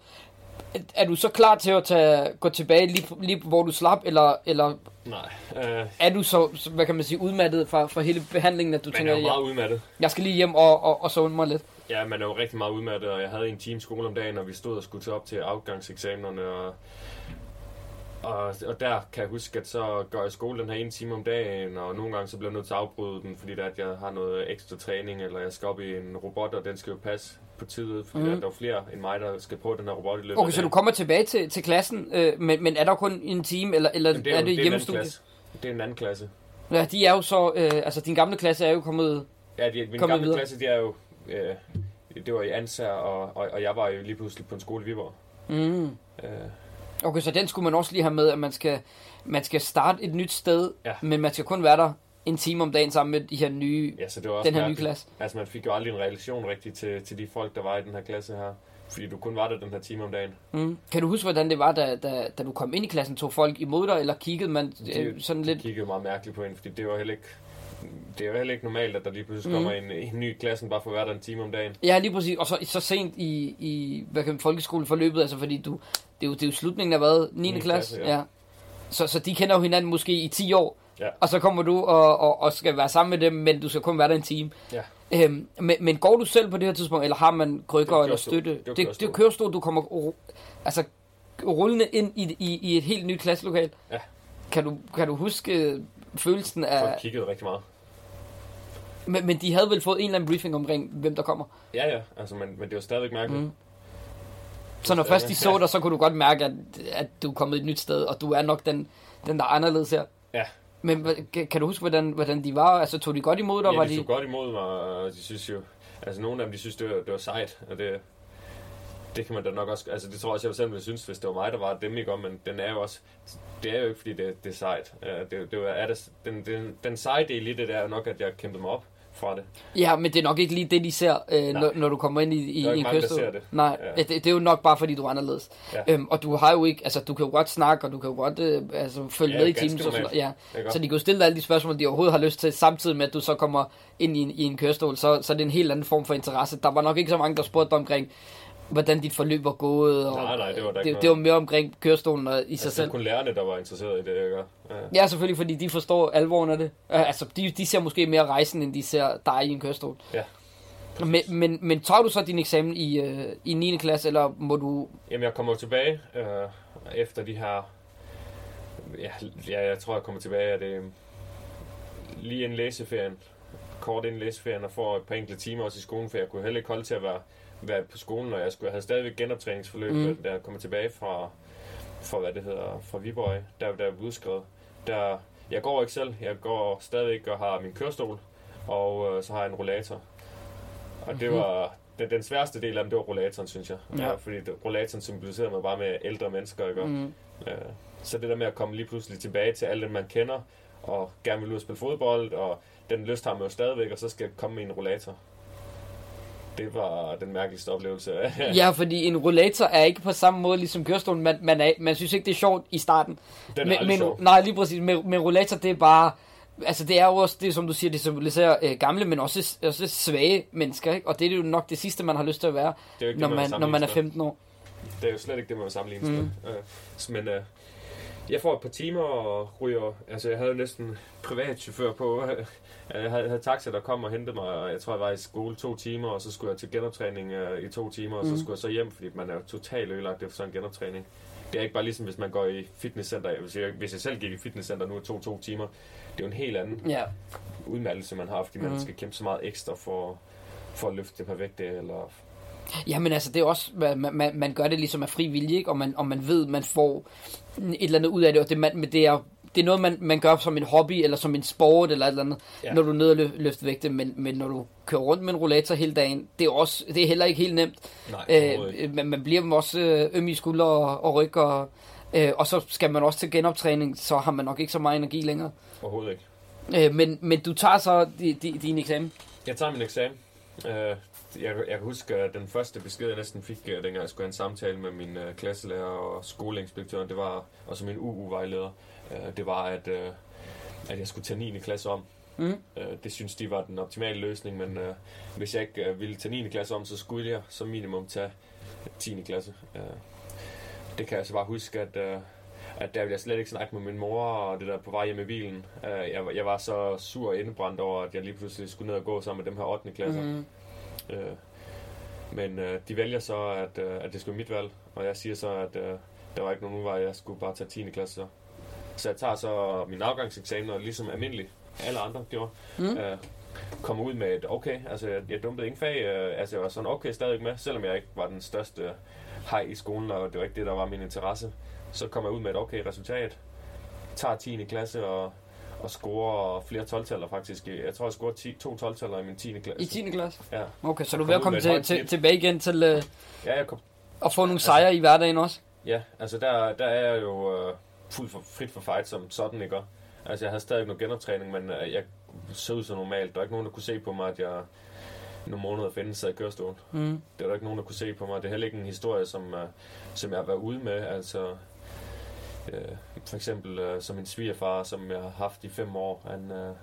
er du så klar til at tage, gå tilbage lige, lige hvor du slap, eller, eller Nej. Øh... er du så, hvad kan man sige, udmattet fra, fra hele behandlingen, at du man tænker, er jo meget udmattet. jeg skal lige hjem og, og, og sove mig lidt? Ja, man er jo rigtig meget udmattet, og jeg havde en time skole om dagen, og vi stod og skulle tage op til afgangseksamenerne, og og, og der kan jeg huske, at så gør jeg skole den her en time om dagen, og nogle gange så bliver jeg nødt til at afbryde den, fordi der, at jeg har noget ekstra træning, eller jeg skal op i en robot, og den skal jo passe på tid, fordi mm. der er flere end mig, der skal prøve den her robot i løbet Okay, så du kommer tilbage til, til klassen, øh, men, men er der kun en time, eller, eller det er, er det, det hjemmestudie? Det er en anden klasse. Ja, de er jo så, øh, altså din gamle klasse er jo kommet Ja, de, min gamle videre. klasse, de er jo, øh, det var i Ansær, og, og, og jeg var jo lige pludselig på en skole i Viborg. Mm. Øh, Okay, så den skulle man også lige have med, at man skal, man skal starte et nyt sted, ja. men man skal kun være der en time om dagen sammen med de her nye, ja, så det var også den her nye klasse. Altså man fik jo aldrig en relation rigtig til, til de folk, der var i den her klasse her. Fordi du kun var der den her time om dagen. Mm. Kan du huske, hvordan det var, da, da, da du kom ind i klassen? Tog folk imod dig, eller kiggede man de, øh, sådan lidt? De kiggede meget mærkeligt på en, fordi det var heller ikke det er jo heller ikke normalt, at der lige pludselig mm. kommer en, en ny klasse bare for være der en time om dagen. Ja, lige præcis. Og så, så sent i, i hvad kan man, folkeskoleforløbet, altså fordi du, det, er jo, det er jo slutningen af hvad? 9. 9. klasse? klasse ja. ja. Så, så de kender jo hinanden måske i 10 år. Ja. Og så kommer du og, og, og skal være sammen med dem, men du skal kun være der en time. Ja. Øhm, men, men går du selv på det her tidspunkt, eller har man krykker eller støtte? Det, det, det er kørestol, du kommer altså, rullende ind i, i, i et helt nyt klasselokal. Ja. Kan du, kan du huske følelsen af... Folk kiggede rigtig meget. Men, men de havde vel fået en eller anden briefing omkring, hvem der kommer? Ja, ja. Altså, men, men det var stadigvæk mærkeligt. Mm. Så når først de så dig, så kunne du godt mærke, at, at du er kommet et nyt sted, og du er nok den, den der er anderledes her. Ja. Men kan du huske, hvordan, hvordan de var? Altså, tog de godt imod dig? Ja, var de tog godt imod mig, og de synes jo... Altså, nogle af dem, de synes, det var, det var sejt, og det, det kan man da nok også... Altså, det tror jeg også, jeg selv ville synes, hvis det var mig, der var dem, ikke om, men den er jo også... Det er jo ikke, fordi det, det er sejt. Det, det er, det, den, den, den seje del i det, der er nok, at jeg kæmpede mig op fra det. Ja, men det er nok ikke lige det, de ser, øh, når, når du kommer ind i, i, en kørestol. Nej, ja. det, det er jo nok bare, fordi du er anderledes. Ja. Øhm, og du har jo ikke, altså du kan jo godt snakke, og du kan jo godt øh, altså, følge ja, med i timen. Så, ja. så de kan jo stille dig alle de spørgsmål, de overhovedet har lyst til, samtidig med, at du så kommer ind i en, i en kørestol. Så, så det er en helt anden form for interesse. Der var nok ikke så mange, der spurgte omkring, hvordan dit forløb var gået. Og nej, nej, det var, det, det var mere omkring kørestolen og i altså, sig selv. Det var kun lærerne, der var interesseret i det, ikke? Ja. ja, selvfølgelig, fordi de forstår alvoren af det. Altså, de, de ser måske mere rejsen, end de ser dig i en kørestol. Ja. Men, men, men tager du så din eksamen i, øh, i 9. klasse, eller må du... Jamen, jeg kommer tilbage øh, efter de her... Ja, ja, jeg tror, jeg kommer tilbage af det lige en læseferien. Kort inden læseferien, og får et par enkelte timer også i skolen, for jeg kunne heller ikke holde til at være, være på skolen, og jeg, skulle, jeg havde stadigvæk genoptræningsforløb, mm. da jeg kommer tilbage fra, fra, hvad det hedder, fra Viborg, der, der er udskrevet. Der, jeg går ikke selv, jeg går stadigvæk og har min kørestol, og øh, så har jeg en rollator. Og det mhm. var den, den sværeste del af dem, det var rollatoren, synes jeg. Ja. Ja, fordi det, rollatoren symboliserede mig bare med ældre mennesker, ikke? Mm. Øh, så det der med at komme lige pludselig tilbage til alle dem, man kender, og gerne vil ud og spille fodbold, og den lyst har man jo stadigvæk, og så skal jeg komme med en rollator. Det var den mærkeligste oplevelse. ja, fordi en rollator er ikke på samme måde ligesom kørestolen. Man, man, er, man synes ikke, det er sjovt i starten. Den er men, men, sjov. Nej, lige præcis. Men, men rollator, det er bare altså det er jo også det, som du siger, det symboliserer øh, gamle, men også, også svage mennesker, ikke? Og det er jo nok det sidste, man har lyst til at være, det er når, man, man når man er 15 år. Det er jo slet ikke det, man vil sammenligne mm. med. Uh, men uh, jeg får et par timer og ryger, altså jeg havde næsten privatchauffør på. Jeg havde, havde taxa, der kom og hentede mig, og jeg tror, jeg var i skole to timer, og så skulle jeg til genoptræning uh, i to timer, og så mm. skulle jeg så hjem, fordi man er totalt ødelagt efter sådan en genoptræning. Det er ikke bare ligesom, hvis man går i fitnesscenter. Hvis jeg, hvis jeg selv gik i fitnesscenter nu i to-to timer, det er jo en helt anden ja. udmattelse, man har, fordi man mm. skal kæmpe så meget ekstra for, for at løfte det par vægte, eller Ja, men altså, det er også, man, man, man gør det ligesom af fri vilje, ikke? Og, man, og man ved, man får et eller andet ud af det, og det, man, det er det er noget, man, man gør som en hobby, eller som en sport, eller et eller andet, ja. når du er nede og lø, løfter vægte, men, men når du kører rundt med en rollator hele dagen, det er, også, det er heller ikke helt nemt. Nej, øh, man, man bliver også øh, øm i skuldre og, og ryg, og, øh, og så skal man også til genoptræning, så har man nok ikke så meget energi længere. Overhovedet ikke. Øh, men, men du tager så di, di, din eksamen? Jeg tager min eksamen. Øh, jeg, jeg kan huske, at den første besked, jeg næsten fik, øh, dengang jeg skulle have en samtale med min uh, klasselærer og skoleinspektøren, det var, og som min UU-vejleder, uh, det var, at, uh, at jeg skulle tage 9. klasse om. Mm. Uh, det synes de var den optimale løsning, men uh, hvis jeg ikke uh, ville tage 9. klasse om, så skulle jeg som minimum tage 10. klasse. Uh, det kan jeg så bare huske, at, uh, at der ville jeg slet ikke snakke med min mor, og det der på vej hjem i bilen. Uh, jeg, jeg var så sur og indebrændt over, at jeg lige pludselig skulle ned og gå sammen med dem her 8. klasser. Mm. Uh, men uh, de vælger så, at, uh, at det skulle mit valg, og jeg siger så, at uh, der var ikke nogen udvej, jeg skulle bare tage 10. klasse så. Så jeg tager så min afgangseksamen, og ligesom almindelig alle andre gjorde, mm. uh, kommer ud med et okay, altså jeg, jeg dumpede ingen fag, uh, altså jeg var sådan okay stadig med, selvom jeg ikke var den største hej i skolen, og det var ikke det, der var min interesse. Så kom jeg ud med et okay resultat, tager 10. klasse og, og scorer flere 12 faktisk. Jeg tror, jeg scorede 10, to 12 i min 10. klasse. I 10. klasse? Ja. Okay, så du er ved at komme til, til, tilbage igen til uh, ja, jeg kom, at få nogle altså, sejre i hverdagen også? Ja, altså der, der er jeg jo uh, fuldt for, frit for fight som sådan, ikke? Altså jeg havde stadig noget genoptræning, men uh, jeg så ud så normalt. Der var ikke nogen, der kunne se på mig, at jeg nogle måneder finde sig i kørestol. Mm. Det var der ikke nogen, der kunne se på mig. Det er heller ikke en historie, som, uh, som jeg har været ude med. Altså, uh, for eksempel uh, som en svigerfar, som jeg har haft i fem år. Han, uh,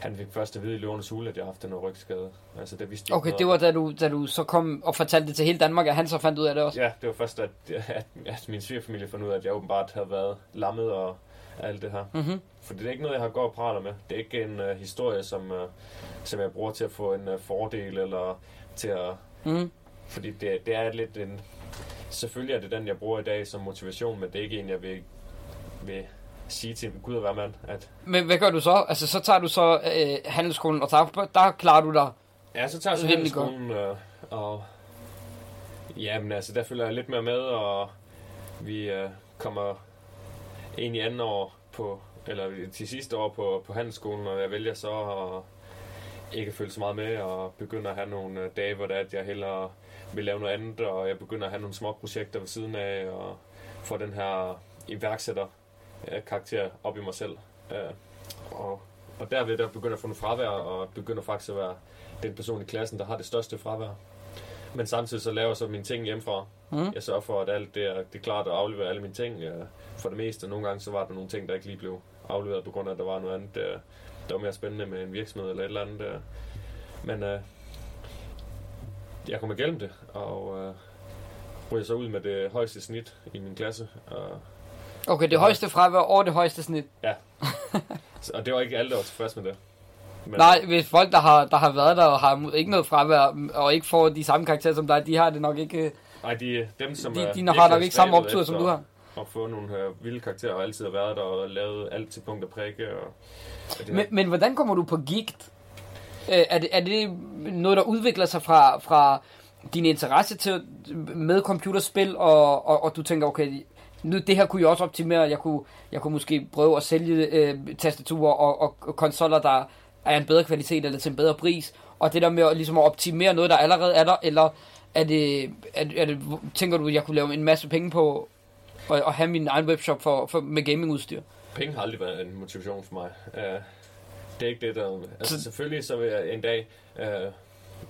han fik først at vide i løvernes hule, at jeg har haft en rygskade. Altså, det vidste okay, det var da du, da du så kom og fortalte det til hele Danmark, at han så fandt ud af det også? Ja, det var først, at, at, at min svigerfamilie fandt ud af, at jeg åbenbart havde været lammet og alt det her. Mm-hmm. For det er ikke noget, jeg har gået og prater med. Det er ikke en uh, historie, som, uh, som jeg bruger til at få en uh, fordel, eller til at... Mm. Fordi det, det er lidt en... Selvfølgelig er det den, jeg bruger i dag som motivation, men det er ikke en, jeg vil, vil sige til Gud at være mand. At... Men hvad gør du så? Altså, så tager du så øh, handelsskolen, og der, der klarer du dig Ja, så tager jeg så handelsskolen, øh, og... Jamen, altså, der følger jeg lidt mere med, og vi øh, kommer ind i anden år på, eller til sidste år på, på handelsskolen, og jeg vælger så at ikke følge så meget med, og begynder at have nogle øh, dage, hvor det er, at jeg hellere vil lave noget andet, og jeg begynder at have nogle små projekter ved siden af, og få den her iværksætter øh, karakter op i mig selv. Øh, og, og derved der begynder at få noget fravær, og begynder faktisk at være den person i klassen, der har det største fravær. Men samtidig så laver jeg så mine ting hjemmefra. Mm. Jeg sørger for, at alt det er, det er klart at aflevere alle mine ting øh, for det meste. Nogle gange så var der nogle ting, der ikke lige blev afleveret, på grund af, at der var noget andet, der var mere spændende med en virksomhed eller et eller andet. Men jeg kom igennem det, og øh, ryger så ud med det højeste snit i min klasse. Og, okay, det højeste fravær over det højeste snit? Ja. og det var ikke alle, der var tilfreds med det. Men, Nej, hvis folk, der har, der har været der og har ikke noget fravær, og ikke får de samme karakterer som dig, de har det nok ikke... øh, Nej, de, dem som De, de har nok ikke samme optur, som du har. At få nogle øh, vilde karakterer, og altid har været der og lavet alt til punkt og prikke. Og, og Men, men hvordan kommer du på gigt? Øh, er, det, er det noget, der udvikler sig fra, fra din interesse til, med computerspil, og, og, og du tænker, okay, nu, det her kunne jeg også optimere, jeg kunne, jeg kunne måske prøve at sælge øh, tastaturer og, og, og konsoller, der er en bedre kvalitet eller til en bedre pris, og det der med at, ligesom at optimere noget, der allerede er der, eller er det, er, er det, tænker du, at jeg kunne lave en masse penge på at, at have min egen webshop for, for, med gamingudstyr? Penge har aldrig været en motivation for mig. Uh, det er ikke det, der... Altså Så- selvfølgelig så vil jeg en dag... Uh,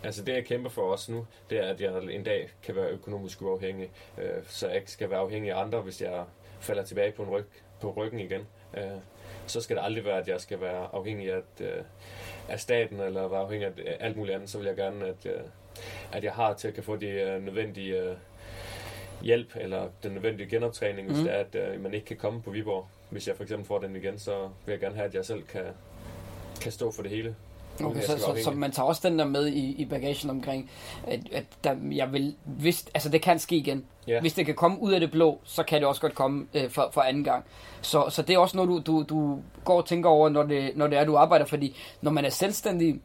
altså det, jeg kæmper for også nu, det er, at jeg en dag kan være økonomisk uafhængig. Uh, så jeg ikke skal være afhængig af andre, hvis jeg falder tilbage på, en ryg, på ryggen igen. Uh, så skal det aldrig være, at jeg skal være afhængig af, at, uh, af staten, eller være afhængig af alt muligt andet. Så vil jeg gerne, at, uh, at jeg har til at kan få de uh, nødvendige... Uh, hjælp eller den nødvendige genoptræning, hvis Mhm. det er, at øh, man ikke kan komme på Viborg. Hvis jeg for eksempel får den igen, så vil jeg gerne have, at jeg selv kan, kan stå for det hele. Okay, så, så, så man tager også den der med i, i bagagen omkring, at, at der, jeg vil, hvis, altså det kan ske igen. Ja. Hvis det kan komme ud af det blå, så kan det også godt komme øh, for, for anden gang. Så, så det er også noget, du, du, du går og tænker over, når det, når det er, du arbejder, fordi når man er selvstændig,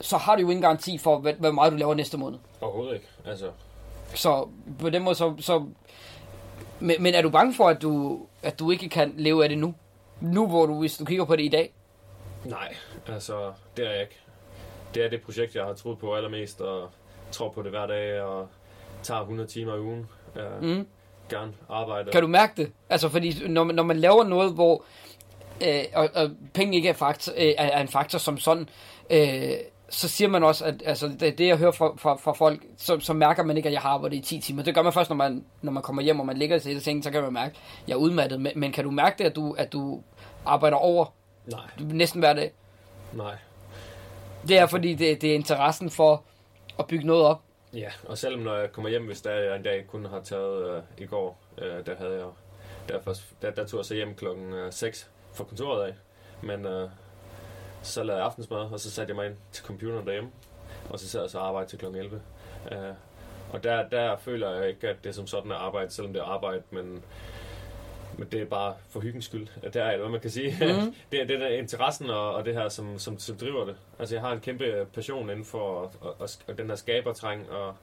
så har du jo ingen garanti for, hvad, hvor meget du laver næste måned. Overhovedet ikke. Altså, Så på den måde, så... så men, men er du bange for, at du, at du ikke kan leve af det nu? Nu, hvor du, hvis du kigger på det i dag? nej, altså, det er jeg ikke. Det er det projekt, jeg har troet på allermest, og tror på det hver dag, og tager 100 timer i ugen. Uh, Mm. Gerne arbejde. Kan du mærke det? Altså, fordi når man, når man laver noget, hvor øh, og, og penge ikke er, faktor, øh, er, er en faktor som sådan, øh, så siger man også, at altså, det, det jeg hører fra, fra, fra folk, så, så mærker man ikke, at jeg har arbejdet i 10 timer. Det gør man først, når man, når man kommer hjem, og man ligger i sengen, så kan man mærke, at jeg er udmattet. Men, men kan du mærke det, at du, at du arbejder over Nej, næsten hver dag? Nej. Det er, fordi det, det er interessen for at bygge noget op. Ja, og selvom når jeg kommer hjem, hvis der jeg en dag kun har taget øh, i går, øh, der havde jeg der, først, der, der tog jeg så hjem klokken øh, 6 fra kontoret af. Men øh, så lavede jeg aftensmad, og så satte jeg mig ind til computeren derhjemme, og så sad jeg så og arbejdede til klokken 11. Øh, og der, der føler jeg ikke, at det er som sådan er arbejde, selvom det er arbejde, men, men det er bare for hyggens skyld. Det er, eller hvad man kan sige. Mhm. det, er, det er interessen og, og det her, som, som, som driver det. Altså, jeg har en kæmpe passion inden for og, og, og, den her skabertræng, og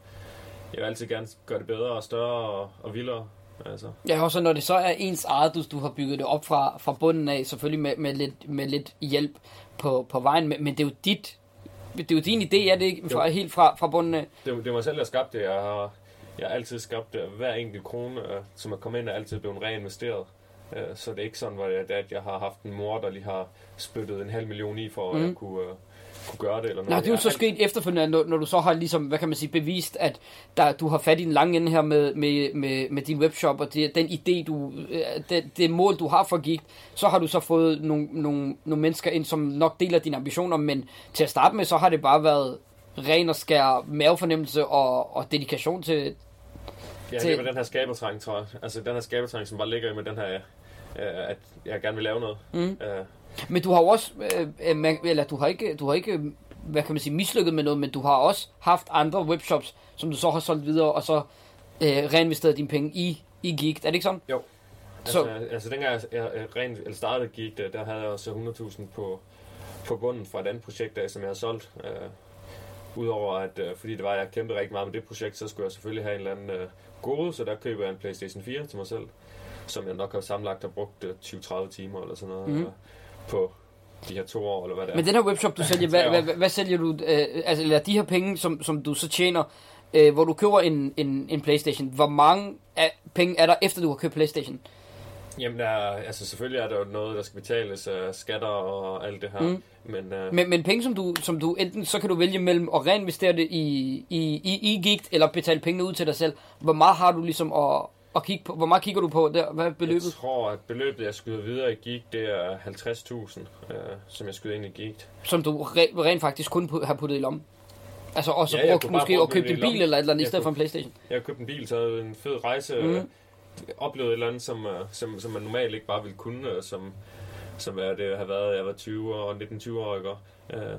jeg vil altid gerne gøre det bedre og større og, og vildere. Altså, Ja, og så når det så er ens eget, du, du har bygget det op fra, fra bunden af, selvfølgelig med, med, lidt, med lidt hjælp på, på vejen, men, men det er jo dit, det er jo din idé, er det ikke? Fra, helt fra, fra bunden af. det, det er mig selv, der har skabt det. Jeg har, jeg har altid skabt det. Hver enkelt krone, øh, som er kommet ind, er altid blevet reinvesteret. Øh, Så det er ikke sådan, hvor jeg, at jeg har haft en mor, der lige har spyttet en halv million i, for at Mhm. jeg kunne, øh, kunne gøre det. Eller noget. Nej, det er jo så sket efterfølgende, når, når du så har ligesom, hvad kan man sige, bevist, at der, du har fat i en lang ende her med, med, med, med din webshop, og det, den idé, du, det, det mål, du har for Geek, så har du så fået nogle, nogle, nogle mennesker ind, som nok deler dine ambitioner, men til at starte med, så har det bare været ren og skær mavefornemmelse og, og dedikation til, Ja, til- det med den her skabertræng, tror jeg. Altså den her skabertræng, som bare ligger i med den her, øh, at jeg gerne vil lave noget. Mm. Øh, Men du har jo også, øh, øh, eller du har ikke, du har ikke, øh, hvad kan man sige, mislykket med noget, men du har også haft andre webshops, som du så har solgt videre, og så øh, reinvesteret dine penge i, i Geek. Er det ikke sådan? Jo. Så- Altså, altså dengang jeg, jeg, jeg rent, eller startede gik der, der havde jeg også 100.000 på, på bunden fra et andet projekt, der, som jeg havde solgt. Øh, Udover at, øh, fordi det var, at jeg kæmpede rigtig meget med det projekt, så skulle jeg selvfølgelig have en eller anden øh, gode, så der køber jeg en Playstation 4 til mig selv, som jeg nok har sammenlagt og brugt øh, 20-30 timer eller sådan noget mm. øh, på de her to år, eller hvad det er. Men den her webshop, du sælger, hvad, hvad, hvad, hvad sælger du, øh, altså, eller de her penge, som, som du så tjener, øh, hvor du køber en, en, en Playstation, hvor mange af, penge er der, efter du har købt Playstation? Jamen, der, er- altså selvfølgelig er der jo noget, der skal betales af skatter og alt det her, Mm. men øh, Men, men penge, som du, som du enten, så kan du vælge mellem at reinvestere det i, i, i, i Geek, eller betale pengene ud til dig selv. Hvor meget har du ligesom at, at kigge på? Hvor meget kigger du på der? Hvad er beløbet? Jeg tror, at beløbet, jeg skyder videre i Geek, det er 50.000, øh, som jeg skyder ind i Geek. som du re- rent faktisk kun har puttet i lommen. Altså, og så Ja, brugt måske at købe en bil eller et eller andet, i stedet for en Playstation. Jeg har købt en bil, taget en fed rejse, mm. Oplevet et eller andet, som, øh, som, som man normalt ikke bare ville kunne, øh, som, som er det har været, jeg var 20 år, 19-20 år, ikke? Øh,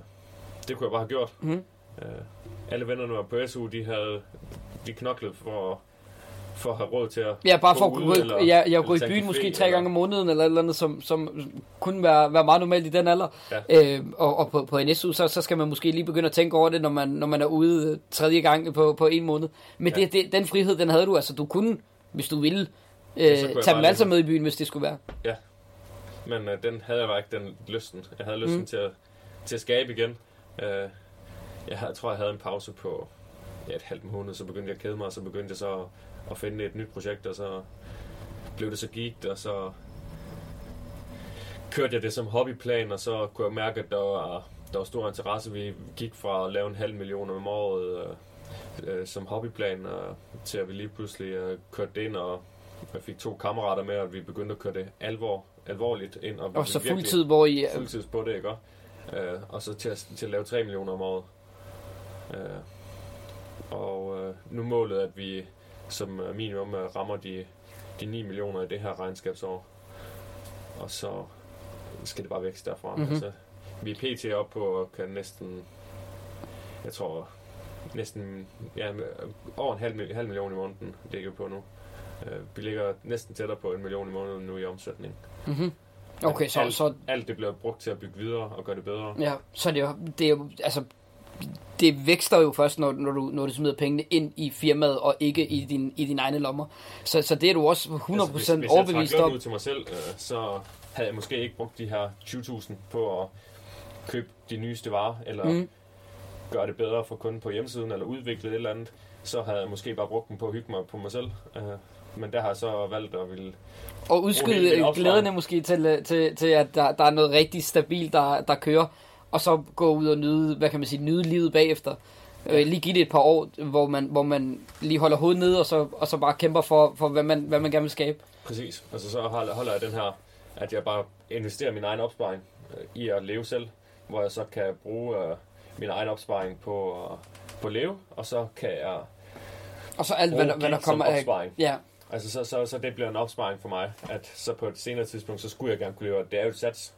det kunne jeg bare have gjort. Mm. Øh, alle vennerne var på SU, de havde de knoklede for, for at have råd til at Ja, bare for at gå, eller- ja, eller gå i byen måske tre gange om måneden, eller et eller andet, som, som kunne være, være meget normalt i den alder. Ja. Øh, og, og på, på en SU, så, så skal man måske lige begynde at tænke over det, når man, når man er ude tredje gang på, på en måned. Men Ja. det, det, den frihed, den havde du, altså du kunne, hvis du ville, øh, Ja, tage dem altså lige- med i byen, hvis det skulle være. Men øh, den havde jeg bare ikke, den lysten. Jeg havde lysten Mm. til, at, til at skabe igen. Øh, jeg, havde, jeg tror, jeg havde en pause på ja, et halvt måned, så begyndte jeg at kede mig, og så begyndte jeg så at, at finde et nyt projekt, og så blev det så geeked, og så kørte jeg det som hobbyplan, og så kunne jeg mærke, at der var, der var stor interesse. Vi gik fra at lave en halv million om året øh, øh, som hobbyplan, og til at vi lige pludselig øh, kørte det ind, og jeg fik to kammerater med, og vi begyndte at køre det alvor, alvorligt ind. Og, Og så fuldtid, hvor I... fuldtids på det, ikke? Øh, og så til at, til at lave 3 millioner om året. Øh, og øh, nu målet, at vi som øh, minimum øh, rammer de, de 9 millioner i det her regnskabsår. Og så skal det bare vækste derfra. Mhm. Mm-hmm. Altså, vi er pt. op på og kan næsten, jeg tror, næsten ja, over en halv, halv million i måneden ligger vi på nu. Øh, vi ligger næsten tættere på en million i måneden nu i omsætning. Mm-hmm. Okay, så, alt, så, alt det bliver brugt til at bygge videre og gøre det bedre. ja, så det er det er altså, det vækster jo først, når, når, du, når du smider pengene ind i firmaet, og ikke i din, i dine egne lommer. Så, så det er du også 100% Altså, hvis, hvis overbevist jeg om. løn ud til mig selv, øh, så havde jeg måske ikke brugt de her 20.000 på at købe de nyeste varer, eller Mm. Gøre det bedre for kunden på hjemmesiden, eller udvikle et eller andet. Så havde jeg måske bare brugt dem på at hygge mig på mig selv. Øh, men der har jeg så valgt at ville... Og udskyde glæderne måske til, øh, til, til at der, der er noget rigtig stabilt, der, der kører, og så gå ud og nyde, hvad kan man sige, nyde livet bagefter. Øh, lige give det et par år, hvor man, hvor man lige holder hovedet nede, og så, og så bare kæmper for, for hvad, man, hvad man gerne vil skabe. Præcis. Altså så holder holder jeg den her, at jeg bare investerer min egen opsparing øh, i at leve selv, hvor jeg så kan bruge øh, min egen opsparing på, på leve, og så kan jeg Og så alt, hvad der, hvad der kommer af... opsparing. Ja, Altså, så, så, så det bliver en opsparing for mig, at så på et senere tidspunkt, så skulle jeg gerne kunne leve det. Er jo et sats.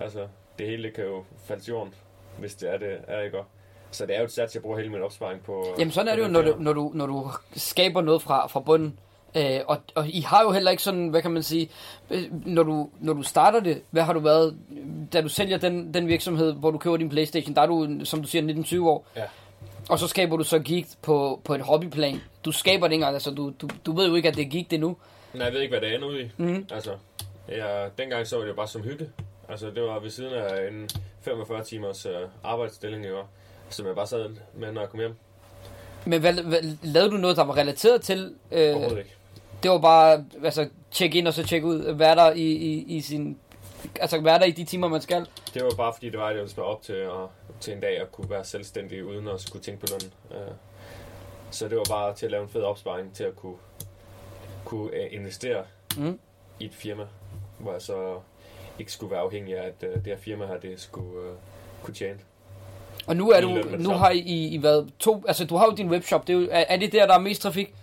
Altså, det hele kan jo falde til jorden, hvis det er det, er ikke? Så det er jo et sats, jeg bruger hele min opsparing på. Jamen sådan er det jo, når du, når du, når du skaber noget fra, fra bunden. Øh, og, og I har jo heller ikke sådan, hvad kan man sige, øh, når du, når du starter det, hvad har du været, da du sælger den, den virksomhed, hvor du køber din Playstation, der er du, som du siger, 19-20 år. Ja. Og så skaber du så Geek på, på et hobbyplan. Du skaber det ikke engang, altså du, du, du ved jo ikke, at det er Geek det nu. Nej, jeg ved ikke, hvad det ender ud i. Mhm. Altså, jeg, dengang så var det bare som hygge. Altså, det var ved siden af en 45 timers øh, arbejdsstilling, jo, som jeg bare sad med, når jeg kom hjem. Men hvad, hvad, lavede du noget, der var relateret til? Øh, Overhovedet ikke. Det var bare, altså, tjek ind og så tjek ud. Hvad der i, i, i sin... Altså, hvad der i de timer, man skal? Det var bare fordi, det var, at jeg ville spare op til, at, til en dag at kunne være selvstændig, uden at skulle tænke på løn. Øh, Så det var bare til at lave en fed opsparing, til at kunne, kunne øh, investere Mm. i et firma, hvor jeg så ikke skulle være afhængig af, at øh, det her firma her, det skulle kunne tjene. Og nu er du, nu har I, I været to, altså du har jo din webshop, det er, jo, er, er det der, der er mest trafik?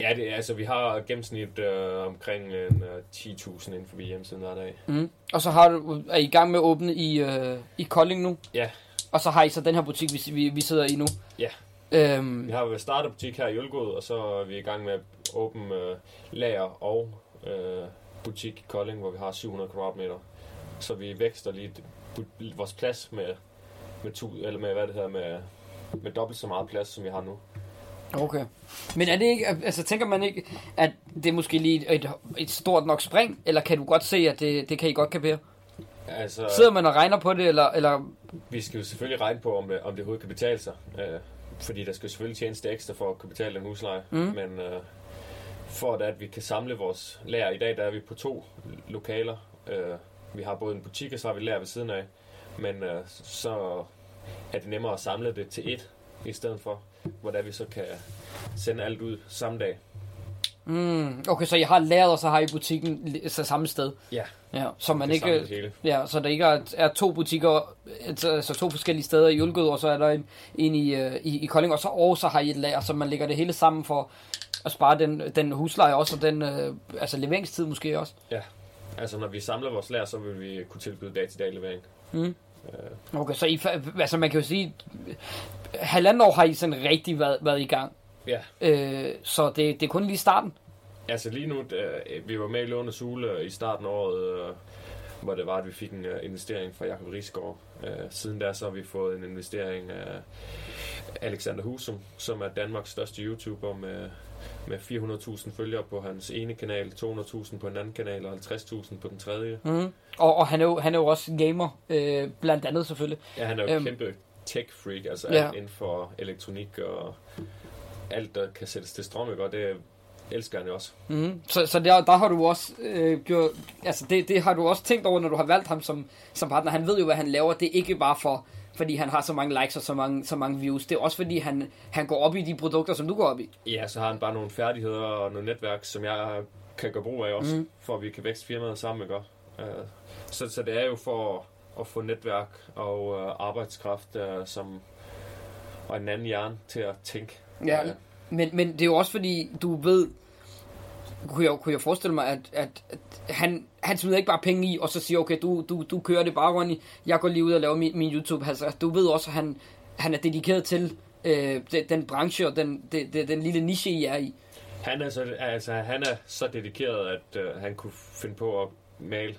Ja, det, er- altså vi har gennemsnit øh, omkring en, øh, 10.000 inden forbi hjemmesiden hver dag. Mm. Og så har du, er I i gang med at åbne i, øh, i Kolding nu? Ja. Og så har I så den her butik, vi, vi, vi sidder i nu? Ja. Øhm, Vi har været startet butik her i Ølgod, og så er vi i gang med at åbne øh, lager og øh, butik i Kolding, hvor vi har 700 kvadratmeter. Så vi vækster lige vores plads med, med, tu, eller med, hvad det hedder, med, med dobbelt så meget plads, som vi har nu. Okay. Men er det ikke, altså tænker man ikke, at det er måske lige et, et stort nok spring, eller kan du godt se, at det, det kan I godt kapere? Altså, Sidder man og regner på det, eller, eller vi skal jo selvfølgelig regne på, om det, om det overhovedet kan betale sig. Øh, fordi der skal selvfølgelig tjenes det ekstra for at kunne betale den husleje. Mm. Men øh, for at, at vi kan samle vores lager, i dag der er vi på to lokaler. Øh, vi har både en butik, og så har vi lager ved siden af. Men øh, så er det nemmere at samle det til et i stedet for, hvordan vi så kan sende alt ud samme dag. mm, okay, så I har læret, og så har I butikken så samme sted? Ja. Ja, så man ikke, hele. ja, så der ikke er, er to butikker, altså altså to forskellige steder i Ølgod, og så er der en, en i, øh, i, i Kolding, og så, og så har I et lager, så man lægger det hele sammen for at spare den, den husleje også, og den øh, altså leveringstid måske også. Altså når vi samler vores lager, så vil vi kunne tilbyde dag-til-dag levering. Mm. Øh, Okay, så I, altså man kan jo sige, halvanden år har I sådan rigtig været, været i gang. ja, Øh, så det, det er kun lige starten. altså lige nu, øh, vi var med i Låne Sule i starten af året, øh, hvor det var, at vi fik en øh, investering fra Jakob Risgaard. Øh, siden da så har vi fået en investering af Alexander Husum, som er Danmarks største YouTuber med, med 400.000 følgere på hans ene kanal, 200.000 på en anden kanal og 50.000 på den tredje. Mm. Og, og han, er jo, han er jo også gamer, øh, blandt andet selvfølgelig. Ja, han er jo Øhm. kæmpe tech-freak, altså Ja. alt inden for elektronik og alt, der kan sættes til strøm, og det elsker han jo også. Mm. Så, så der, der har du også øh, gjort, altså det, det har du også tænkt over, når du har valgt ham som, som partner. Han ved jo, hvad han laver. Det er ikke bare for, fordi han har så mange likes og så mange, så mange views. Det er også fordi, han, han går op i de produkter, som du går op i. Ja, så har han bare nogle færdigheder og noget netværk, som jeg kan gøre brug af også, mm. for at vi kan vækste firmaet sammen, ikke? Uh, så, så det er jo for at få netværk og uh, arbejdskraft uh, som, og en anden hjerne til at tænke. Ja, Øh, Men, men det er jo også fordi, du ved, kunne jeg, kunne jeg forestille mig, at, at, at han, han smider ikke bare penge i, og så siger, okay, du, du, du kører det bare, Ronny, jeg går lige ud og laver min, min YouTube. Altså, du ved også, at han, han er dedikeret til øh, den, den branche og den, den, den, den lille niche, I er i. Han er så, altså, han er så dedikeret, at uh, han kunne finde på at male.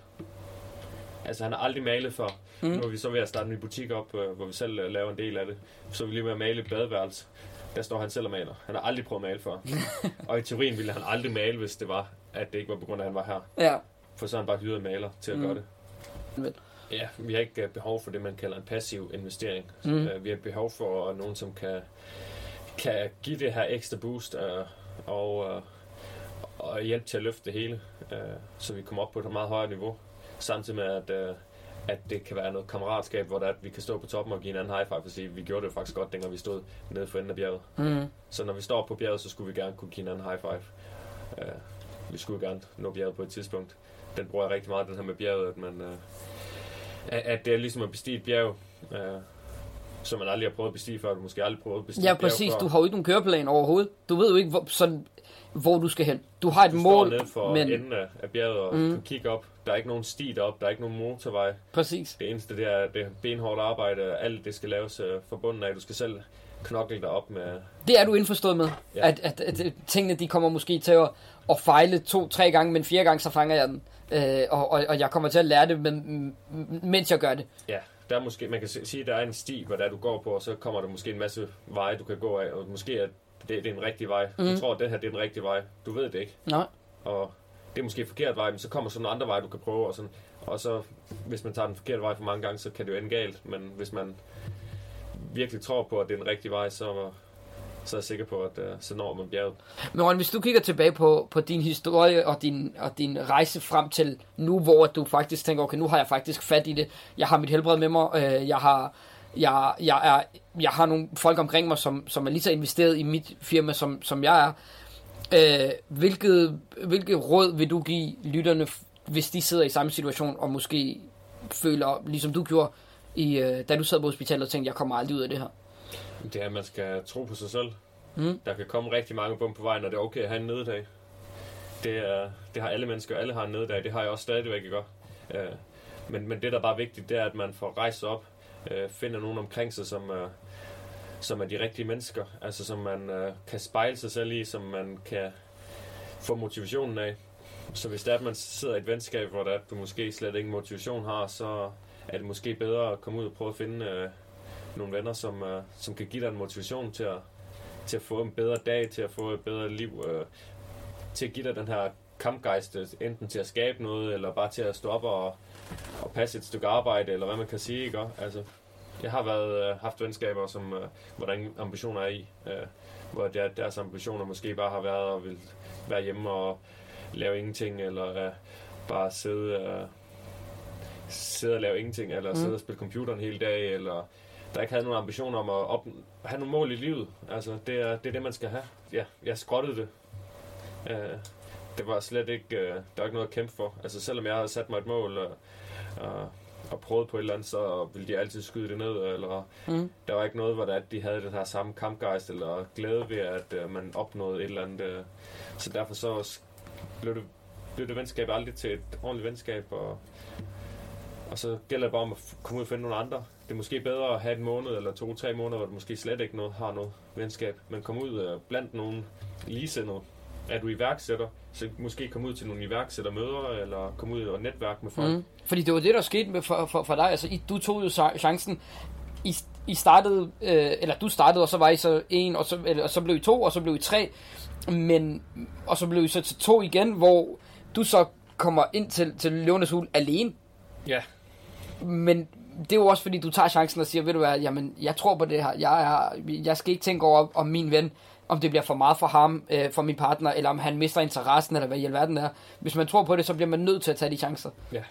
Altså, han har aldrig malet før. Mm. Nu er vi så ved at starte en butik op, uh, hvor vi selv uh, laver en del af det. Så er vi lige med at male et badeværelse. Der står han selv og maler. Han har aldrig prøvet at male før. og i teorien ville han aldrig male, hvis det var, at det ikke var på grund af, at han var her. Ja. For så har han bare hyret maler til at Mm. gøre det. Ja, vi har ikke uh, behov for det, man kalder en passiv investering. Mm. Uh, vi har behov for nogen, som kan, kan give det her ekstra boost og, uh, og hjælpe til at løfte det hele, så vi kommer op på et meget højere niveau. Samtidig med, at, at det kan være noget kammeratskab, hvor der, er, at vi kan stå på toppen og give en anden high five, fordi vi gjorde det faktisk godt, dengang vi stod nede for enden af bjerget. Mm. Så når vi står på bjerget, så skulle vi gerne kunne give en anden high five. Uh, vi skulle gerne nå bjerget på et tidspunkt. Den bruger jeg rigtig meget, den her med bjerget, at man... Uh, at, det er ligesom at bestige et bjerg, uh, som man aldrig har prøvet at bestige før, du måske aldrig prøvet at bestige Ja, præcis. før. Du har jo ikke nogen køreplan overhovedet. Du ved jo ikke, hvor, sådan, hvor du skal hen. Du har et Du mål, står for men... enden af, bjerget og Mm. mm. kan kigge op. Der er ikke nogen sti derop, der er ikke nogen motorvej. Præcis. Det eneste det er, det benhårdt arbejde. Alt det skal laves uh, fra bunden af. Du skal selv knokle dig op med... Det er du indforstået med. Ja. At, at, at, at tingene de kommer måske til at, at fejle to-tre gange, men fire gange så fanger jeg den. Øh, og, og, og jeg kommer til at lære det, men, mens jeg gør det. Ja, der er måske, man kan sige, at der er en sti, hvor der du går på, og så kommer der måske en masse veje, du kan gå af. Og måske er det, det er en rigtig vej. Mm. Du tror, at det her det er den rigtige vej. Du ved det ikke. Nej. Og det er måske en forkert vej, men så kommer sådan nogle andre veje, du kan prøve. Og, sådan. og så, hvis man tager den forkerte vej for mange gange, så kan det jo ende galt. Men hvis man virkelig tror på, at det er den rigtige vej, så, så er jeg sikker på, at uh, så når man bjerget. Men Ron, hvis du kigger tilbage på, på din historie og din, og din rejse frem til nu, hvor du faktisk tænker, okay, nu har jeg faktisk fat i det. Jeg har mit helbred med mig. Øh, jeg har jeg, jeg, er, jeg har nogle folk omkring mig, som, som er lige så investeret i mit firma, som, som jeg er. Øh, hvilket, hvilket råd vil du give lytterne, hvis de sidder i samme situation, og måske føler, ligesom du gjorde, i, øh, da du sad på hospitalet og tænkte, jeg kommer aldrig ud af det her? Det er, at man skal tro på sig selv. Mm. Der kan komme rigtig mange bump på vejen, og det er okay at have en neddag. Det, er, det har alle mennesker, alle har en neddag. Det har jeg også stadigvæk, ikke? Øh, men, men det, der er bare vigtigt, det er, at man får rejst op, øh, finder nogen omkring sig, som, øh, som er de rigtige mennesker. Altså, som man øh, kan spejle sig selv i, som man kan få motivationen af. Så hvis det er, at man sidder i et venskab, hvor der, at du måske slet ingen motivation har, så er det måske bedre at komme ud og prøve at finde øh, nogle venner, som, øh, som kan give dig en motivation til at, til at få en bedre dag, til at få et bedre liv, øh, til at give dig den her kampgejst, øh, enten til at skabe noget, eller bare til at stå op og, og passe et stykke arbejde, eller hvad man kan sige, ikke? Altså, jeg har været, øh, haft venskaber, som, øh, hvor der ingen ambitioner er i, øh, hvor der, deres ambitioner måske bare har været at vil være hjemme og lave ingenting, eller øh, bare sidde, øh, sidde og lave ingenting, eller Mm. mm. sidde og spille computeren hele dag, eller der ikke havde nogen ambitioner om at op, have nogle mål i livet. Altså, det er, det er det, man skal have. Ja, jeg skrottede det. Øh, det var slet ikke, øh, der var ikke noget at kæmpe for. Altså, selvom jeg havde sat mig et mål, og, og, og prøvet på et eller andet, så ville de altid skyde det ned, eller Mm. der var ikke noget, hvor der, de havde den her samme kampgejst, eller glæde ved, at øh, man opnåede et eller andet. Øh. Så derfor så blev det, blev det venskab aldrig til et ordentligt venskab, og og så gælder det bare om at komme ud og finde nogle andre. Det er måske bedre at have en måned eller to-tre måneder, hvor du måske slet ikke noget, har noget venskab, men komme ud øh, blandt nogle ligesindede. Er du iværksætter, så måske komme ud til nogle iværksættermøder, eller komme ud og netværke med folk. Mm. Fordi det var det, der skete med for, for, for dig. Altså, I, du tog jo chancen. I, I startede, øh, eller du startede, og så var I så en, og så, eller, og så blev I to, og så blev I tre. Men, og så blev I så til to igen, hvor du så kommer ind til, til Løvenes Hul alene. Ja. Men det er jo også fordi, du tager chancen og siger, ved du hvad, jamen, jeg tror på det her. Jeg, er, jeg skal ikke tænke over, om min ven, om det bliver for meget for ham, øh, for min partner, eller om han mister interessen, eller hvad i alverden er. Hvis man tror på det, så bliver man nødt til at tage de chancer. Ja.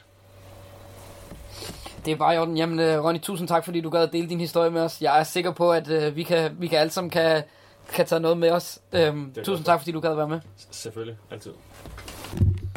Det er bare i orden. Jamen, øh, Ronny, tusind tak, fordi du gad at dele din historie med os. Jeg er sikker på, at øh, vi, kan, vi kan alle sammen kan, kan tage noget med os. Øhm, tusind tak, fordi du gad at være med. Selvfølgelig, altid.